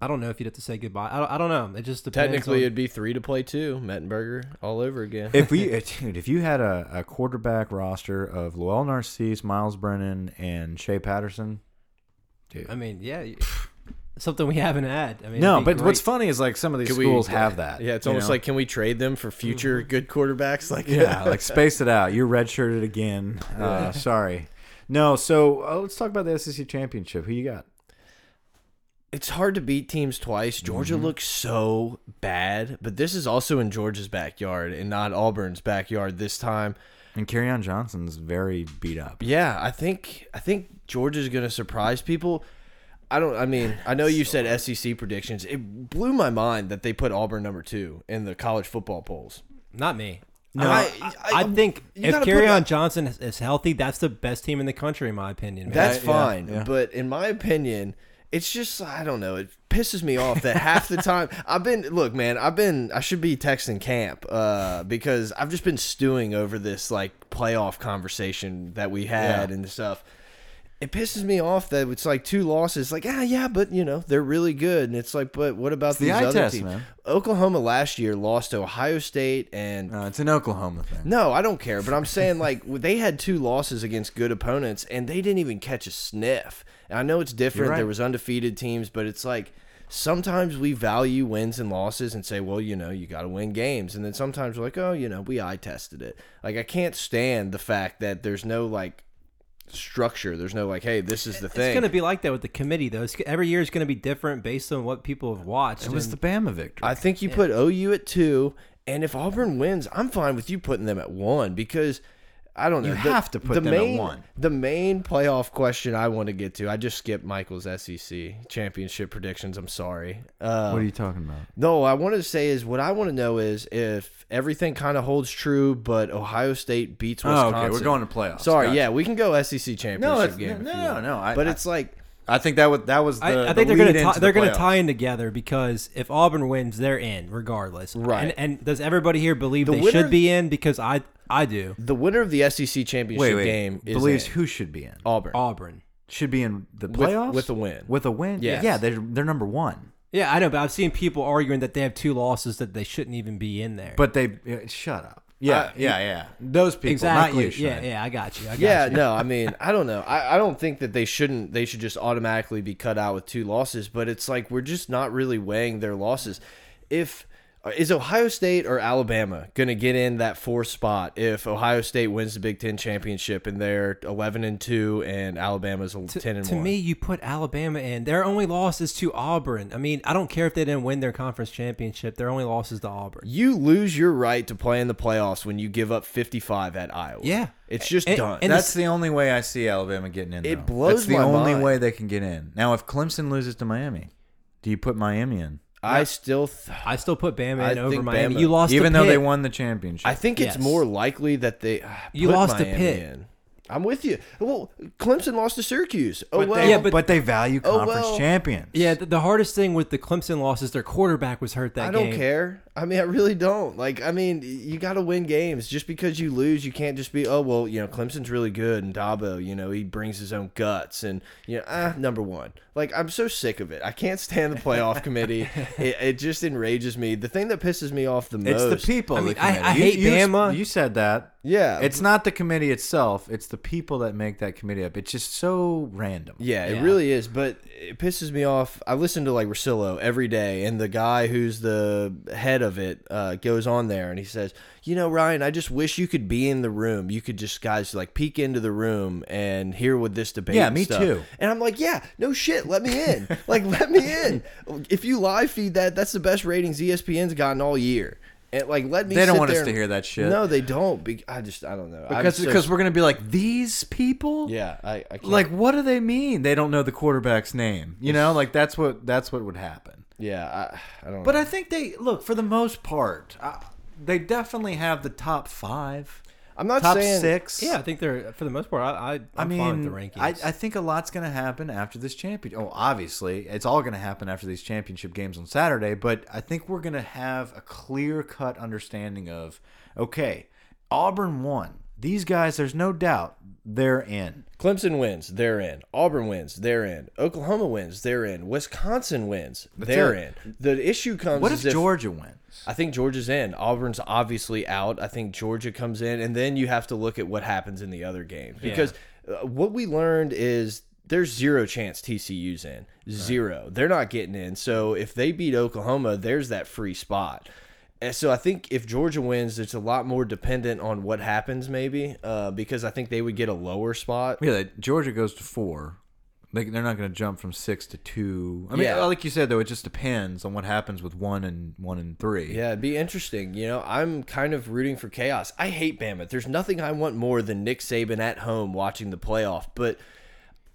I don't know if he'd have to say goodbye. I don't, I don't know. It just depends. Technically, on- it'd be three to play two. Mettenberger all over again. If we, [laughs] dude, if you had a, a quarterback roster of Lowell Narcisse, Myles Brennan, and Shea Patterson, dude. I mean, yeah, you- something we haven't had. I mean, no, it'd be but what's funny is like some of these Could we- schools have that. Yeah, it's almost know? like can we trade them for future good quarterbacks? [laughs] Like yeah, like space it out. You're redshirted again. [laughs] Uh, sorry. No, so uh, let's talk about the SEC championship. Who you got? it's hard to beat teams twice. Georgia Mm-hmm. looks so bad, but this is also in Georgia's backyard and not Auburn's backyard this time. And Kerryon Johnson's very beat up. Yeah, I think I think Georgia's going to surprise people. I don't. I mean, I know you said SEC predictions. It blew my mind that they put Auburn number two in the college football polls. Not me. No, I- I, I- I think if gotta put Carry that- On Johnson is, is healthy, that's the best team in the country, in my opinion. Man. That's Yeah, yeah, fine, yeah. but in my opinion, it's just I don't know. It pisses me off that half the time [laughs] I've been look, man. I've been I should be texting camp uh, because I've just been stewing over this like playoff conversation that we had Yeah. and stuff. It pisses me off that it's like two losses. Like ah yeah, but you know they're really good, and it's like, but what about the these eye other test, teams? man. Oklahoma last year lost to Ohio State and No, it's an Oklahoma thing. no, I don't care. But I'm saying like [laughs] they had two losses against good opponents, and they didn't even catch a sniff. And I know it's different. right. There was undefeated teams, but it's like sometimes we value wins and losses and say, well, you know, you got to win games, and then sometimes we're like, oh, you know, we eye tested it. Like I can't stand the fact that there's no like structure. There's no like, hey, this is the thing. It's going to be like that with the committee, though. It's, every year is going to be different based on what people have watched. It was the Bama victory. I think you put OU at two, and if Auburn wins, I'm fine with you putting them at one because I don't know. You the- have to put the them at main, one. The main playoff question I want to get to, I just skipped Michael's SEC championship predictions. I'm sorry. Uh, what are you talking about? no, I want to say is what I want to know is if everything kind of holds true, but Ohio State beats Oh, Wisconsin. okay. We're going to playoffs. Sorry, Gotcha. yeah, we can go SEC championship No, game. if no, no, no, I- but I- it's like I think that was that was the. I, I the think they're going to tie, they're the going to tie in together because if Auburn wins, they're in regardless. Right. And, and does everybody here believe The they winner- should be in? Because I I do. the winner of the SEC championship Wait, wait. game is believes in. who should be in? Auburn. Auburn. Should be in the With- playoffs with a win. With a win, Yes. yeah, they're they're number one. Yeah, I know, but I've seen people arguing that they have two losses that they shouldn't even be in there. But they shut up. Yeah, Uh, yeah, yeah. Those people, exactly. not you. yeah, Shane. yeah, I got you. I got Yeah, you. no, I [laughs] mean, I don't know. I, I don't think that they shouldn't. They should just automatically be cut out with two losses. But it's like we're just not really weighing their losses. If Uh, is Ohio State or Alabama going to get in that fourth spot if Ohio State wins the Big Ten championship and they're eleven and two and Alabama's To, ten and to one? To me, you put Alabama in. Their only loss is to Auburn. I mean, I don't care if they didn't win their conference championship. Their only loss is to Auburn. you lose your right to play in the playoffs when you give up fifty five at Iowa. Yeah. it's just And- done. and That's the only way I see Alabama getting in. It though. blows That's the my only mind. way they can get in. Now, if Clemson loses to Miami, do you put Miami in? I still. Th I still put Bama I in over think Miami. Bama- You lost, Even to though they Pitt. won the championship. I think it's Yes. more likely that they uh, You put lost to Miami Pitt. in. I'm with you. Well, Clemson lost to Syracuse. Oh but well. they, Yeah, but- but they value Oh, conference well. champions. Yeah, the, the hardest thing with the Clemson loss is their quarterback was hurt that I don't care. I mean, I really don't. Like, I mean, you got to win games. Just because you lose, you can't just be, oh well, you know, Clemson's really good, and Dabo, you know, he brings his own guts, and you know, ah, number one. Like, I'm so sick of it. I can't stand the playoff committee. [laughs] It, it just enrages me. The thing that pisses me off the most. It's the people. I the mean, I- I hate you, Bama. You said that. Yeah, It's not the committee itself. It's the people that make that committee up. It's just so random. Yeah, it Yeah. really is. But it pisses me off. I listen to like Russillo every day, and the guy who's the head of it uh, goes on there and he says, "You know, Ryan, I just wish you could be in the room. You could just guys like peek into the room and hear what this debate. Yeah, and me stuff." too. And I'm like, yeah, no shit, let me in. like, let me in. [laughs] If you live feed that, that's the best ratings ESPN's gotten all year. Like, let me. They don't want us to hear that shit. No, they don't. Be- I just, I don't know. Because so- because we're gonna be like these people. yeah, I, I can't. Like what do they mean? They don't know the quarterback's name. You know, like that's what that's what would happen. yeah, I, I don't. But know. I think they look for the most part. Uh, they definitely have the top five, I'm not top saying six. Yeah, I think they're for the most part. I, I I I'm mean, fine with the rankings. I, I think a lot's going to happen after this championship. Oh, obviously, it's all going to happen after these championship games on Saturday. But I think we're going to have a clear cut understanding of okay, Auburn won. These guys, there's no doubt they're in. Clemson wins, they're in. Auburn wins, they're in. Oklahoma wins, they're in. Wisconsin wins, they're it. in. The issue comes. What if Georgia wins? I think Georgia's in. Auburn's obviously out. I think Georgia comes in, and then you have to look at what happens in the other games because uh, what we learned is there's zero chance TCU's in. Zero. They're not getting in. So if they beat Oklahoma, there's that free spot. And so I think if Georgia wins, it's a lot more dependent on what happens, maybe, uh, because I think they would get a lower spot. Yeah, Georgia goes to four. They, they're not going to jump from six to two. I mean, Yeah. like you said, though, it just depends on what happens with one and one and three. Yeah, it'd be interesting. You know, I'm kind of rooting for chaos. I hate Bama. There's nothing I want more than Nick Saban at home watching the playoff, but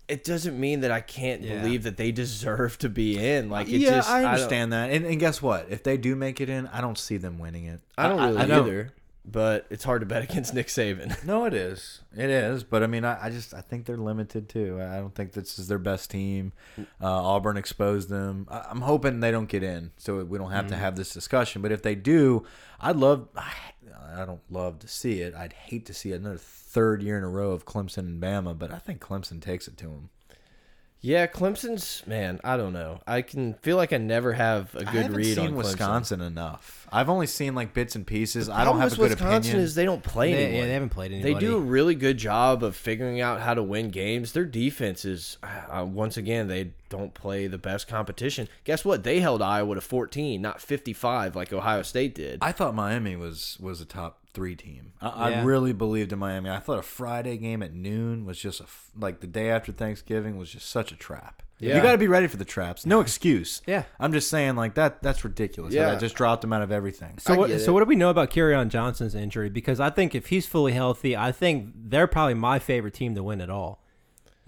it doesn't mean that I can't Yeah. believe that they deserve to be in. Like, it yeah, just, I understand that. And, and guess what? If they do make it in, I don't see them winning it. I don't really I don't- either. but it's hard to bet against Nick Saban. No, it is. It is. But I mean, I, I just I think they're limited too. I don't think this is their best team. Uh, Auburn exposed them. I, I'm hoping they don't get in, so we don't have to have this discussion. But if they do, I'd love. I, don't love to see it. I'd hate to see another third year in a row of Clemson and Bama. But I think Clemson takes it to them. Yeah, Clemson's man. I don't know. I can feel like I never have a good read on Clemson. Wisconsin enough. I've only seen like bits and pieces. I don't have a good Wisconsin opinion. is they don't play They, anyone. yeah, they haven't played They do a really good job of figuring out how to win games. Their defense is, uh, once again, they don't play the best competition. Guess what? They held Iowa to 14, not 55 like Ohio State did. I thought Miami was was a top three team. I, I really believed in Miami. I thought a Friday game at noon was just a f like the day after Thanksgiving was just such a trap. Yeah. You got to be ready for the traps. No excuse. Yeah. I'm just saying like that. That's ridiculous. Yeah. Yeah, I just dropped him out of everything. So I what? So what do we know about Kerryon Johnson's injury? Because I think if he's fully healthy, I think they're probably my favorite team to win it all.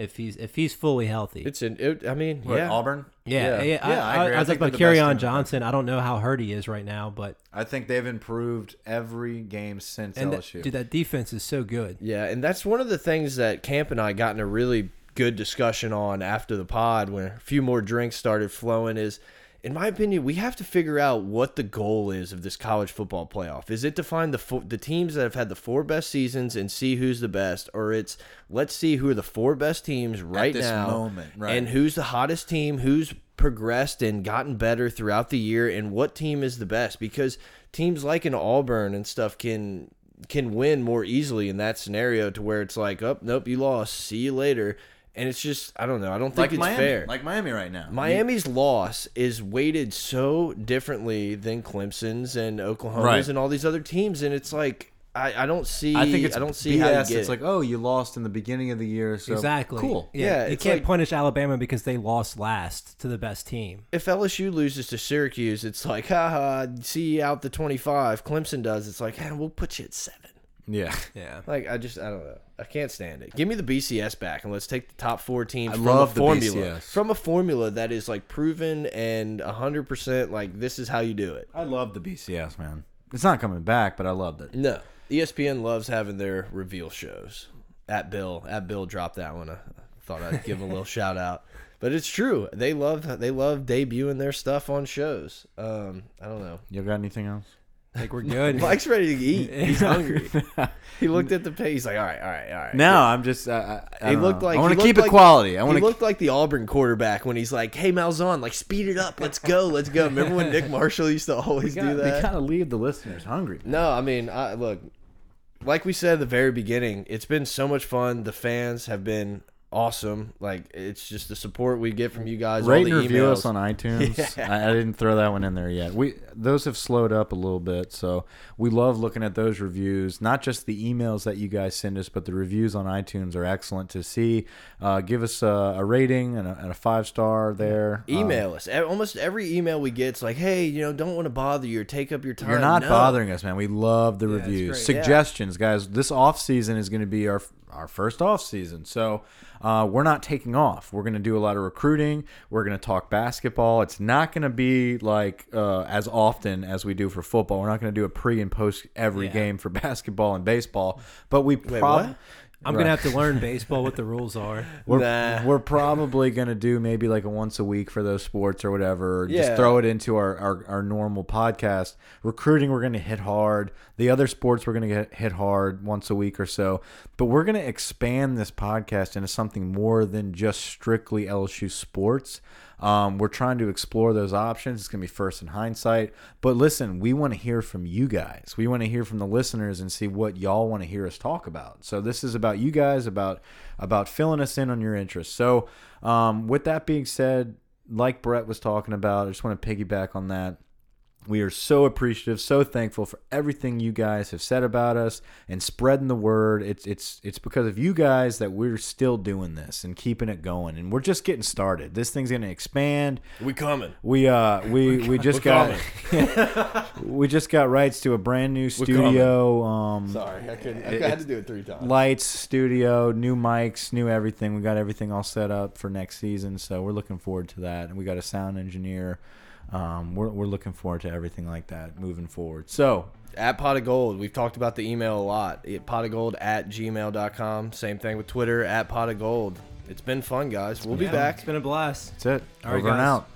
If he's if he's fully healthy, It's an, it, I mean, What, yeah. Auburn. yeah, yeah. yeah. Yeah, I I, agree. I, I was think like about they're the best team in Kerryon the Johnson. I don't know how hurt he is right now, but I think they've improved every game since and that, LSU. dude, that defense is so good. Yeah, and that's one of the things that Camp and I got in a really good discussion on after the pod when a few more drinks started flowing is in my opinion, we have to figure out what the goal is of this college football playoff. Is it to find the fo the teams that have had the four best seasons and see who's the best, or it's let's see who are the four best teams right this now, moment, right. and who's the hottest team, who's progressed and gotten better throughout the year, and what team is the best? Because teams like an Auburn and stuff can can win more easily in that scenario to where it's like, oh nope, you lost, see you later, and it's just I don't know, I don't think like it's Miami, fair. like Miami right now. Miami's loss is weighted so differently than Clemson's and Oklahoma's Right. and all these other teams, and it's like I, I don't see. I think it's I don't see BS. how you get it's it. like oh, you lost in the beginning of the year, so exactly. cool. Yeah, Yeah, you can't like- punish Alabama because they lost last to the best team. if LSU loses to Syracuse, it's like [laughs] haha, see you out the twenty five. Clemson does, it's like hey, we'll put you at seven. Yeah. [laughs] Yeah. Like I just I don't know. I can't stand it. Give me the BCS back and let's take the top four teams I from love a the formula. BCS. From a formula that is like proven and hundred percent like this is how you do it. I love the BCS man. It's not coming back, but I loved it. No. E ESPN loves having their reveal shows. At Bill, at Bill dropped that one. I thought I'd give a little [laughs] shout out. But it's true. They love they love debuting their stuff on shows. Um, I don't know. You got anything else? Think we're good. Mike's ready to eat. He's [laughs] hungry. [laughs] he looked at the page. He's like, all right, all right, all right. No, I'm just. Uh, I, I He don't looked know. like I want he to keep looked it like- quality. I he want to. looked like the Auburn quarterback when he's like, "Hey, Malzahn, like speed it up. Let's go, let's go." Remember when Nick [laughs] Marshall used to always do that? They kind of leave the listeners hungry. No, I mean, I, look, like we said at the very beginning, it's been so much fun. The fans have been awesome. Like it's just the support we get from you guys. all Rate the and review emails. us on [laughs] iTunes. Yeah. I, I didn't throw that one in there yet. We those have slowed up a little bit, so we love looking at those reviews. Not just the emails that you guys send us, but the reviews on iTunes are excellent to see. Uh, give us a, a rating and a, and a five star there. Um, Email us. E- Almost every email we get, it's like, "Hey, you know, don't want to bother you or take up your time." You're not No. bothering us, man. We love the Yeah, reviews. Suggestions, guys. This off season is going to be our our first off season, so uh, we're not taking off. We're going to do a lot of recruiting. We're going to talk basketball. It's not going to be like uh, as often as we do for football. We're not going to do a pre and post every Yeah. game for [laughs] basketball and baseball, but we Wait, prob- what? I'm gonna have to learn [laughs] baseball what the rules are. We're, Nah. we're probably gonna do maybe like a once a week for those sports or whatever. Or Yeah. Just throw it into our, our, our normal podcast. Recruiting, we're gonna hit hard. The other sports, we're gonna get hit hard once a week or so. But we're gonna expand this podcast into something more than just strictly LSU sports. Um, we're trying to explore those options. It's gonna be first in hindsight. But listen, we want to hear from you guys. We want to hear from the listeners and see what y'all want to hear us talk about. So this is about you guys, about about filling us in on your interests. So um, with that being said, like Brett was talking about, I just want to piggyback on that. We are so appreciative, so thankful for everything you guys have said about us and spreading the word. It's it's it's because of you guys that we're still doing this and keeping it going. And we're just getting started. This thing's going to expand. We coming. We uh we we just We're got [laughs] we just got rights to a brand new studio. Um, Sorry, I couldn't. I had to do it three times. lights, studio, new mics, new everything. We got everything all set up for next season, so we're looking forward to that. And we got a sound engineer. Um, we're we're looking forward to everything like that moving forward. So At pot of gold. We've talked about the email a lot. It, pot of gold at gmail.com. Same thing with Twitter at pot of gold. It's been fun, guys. We'll be back. It's been a blast. that's it. All right, Over and guys. out.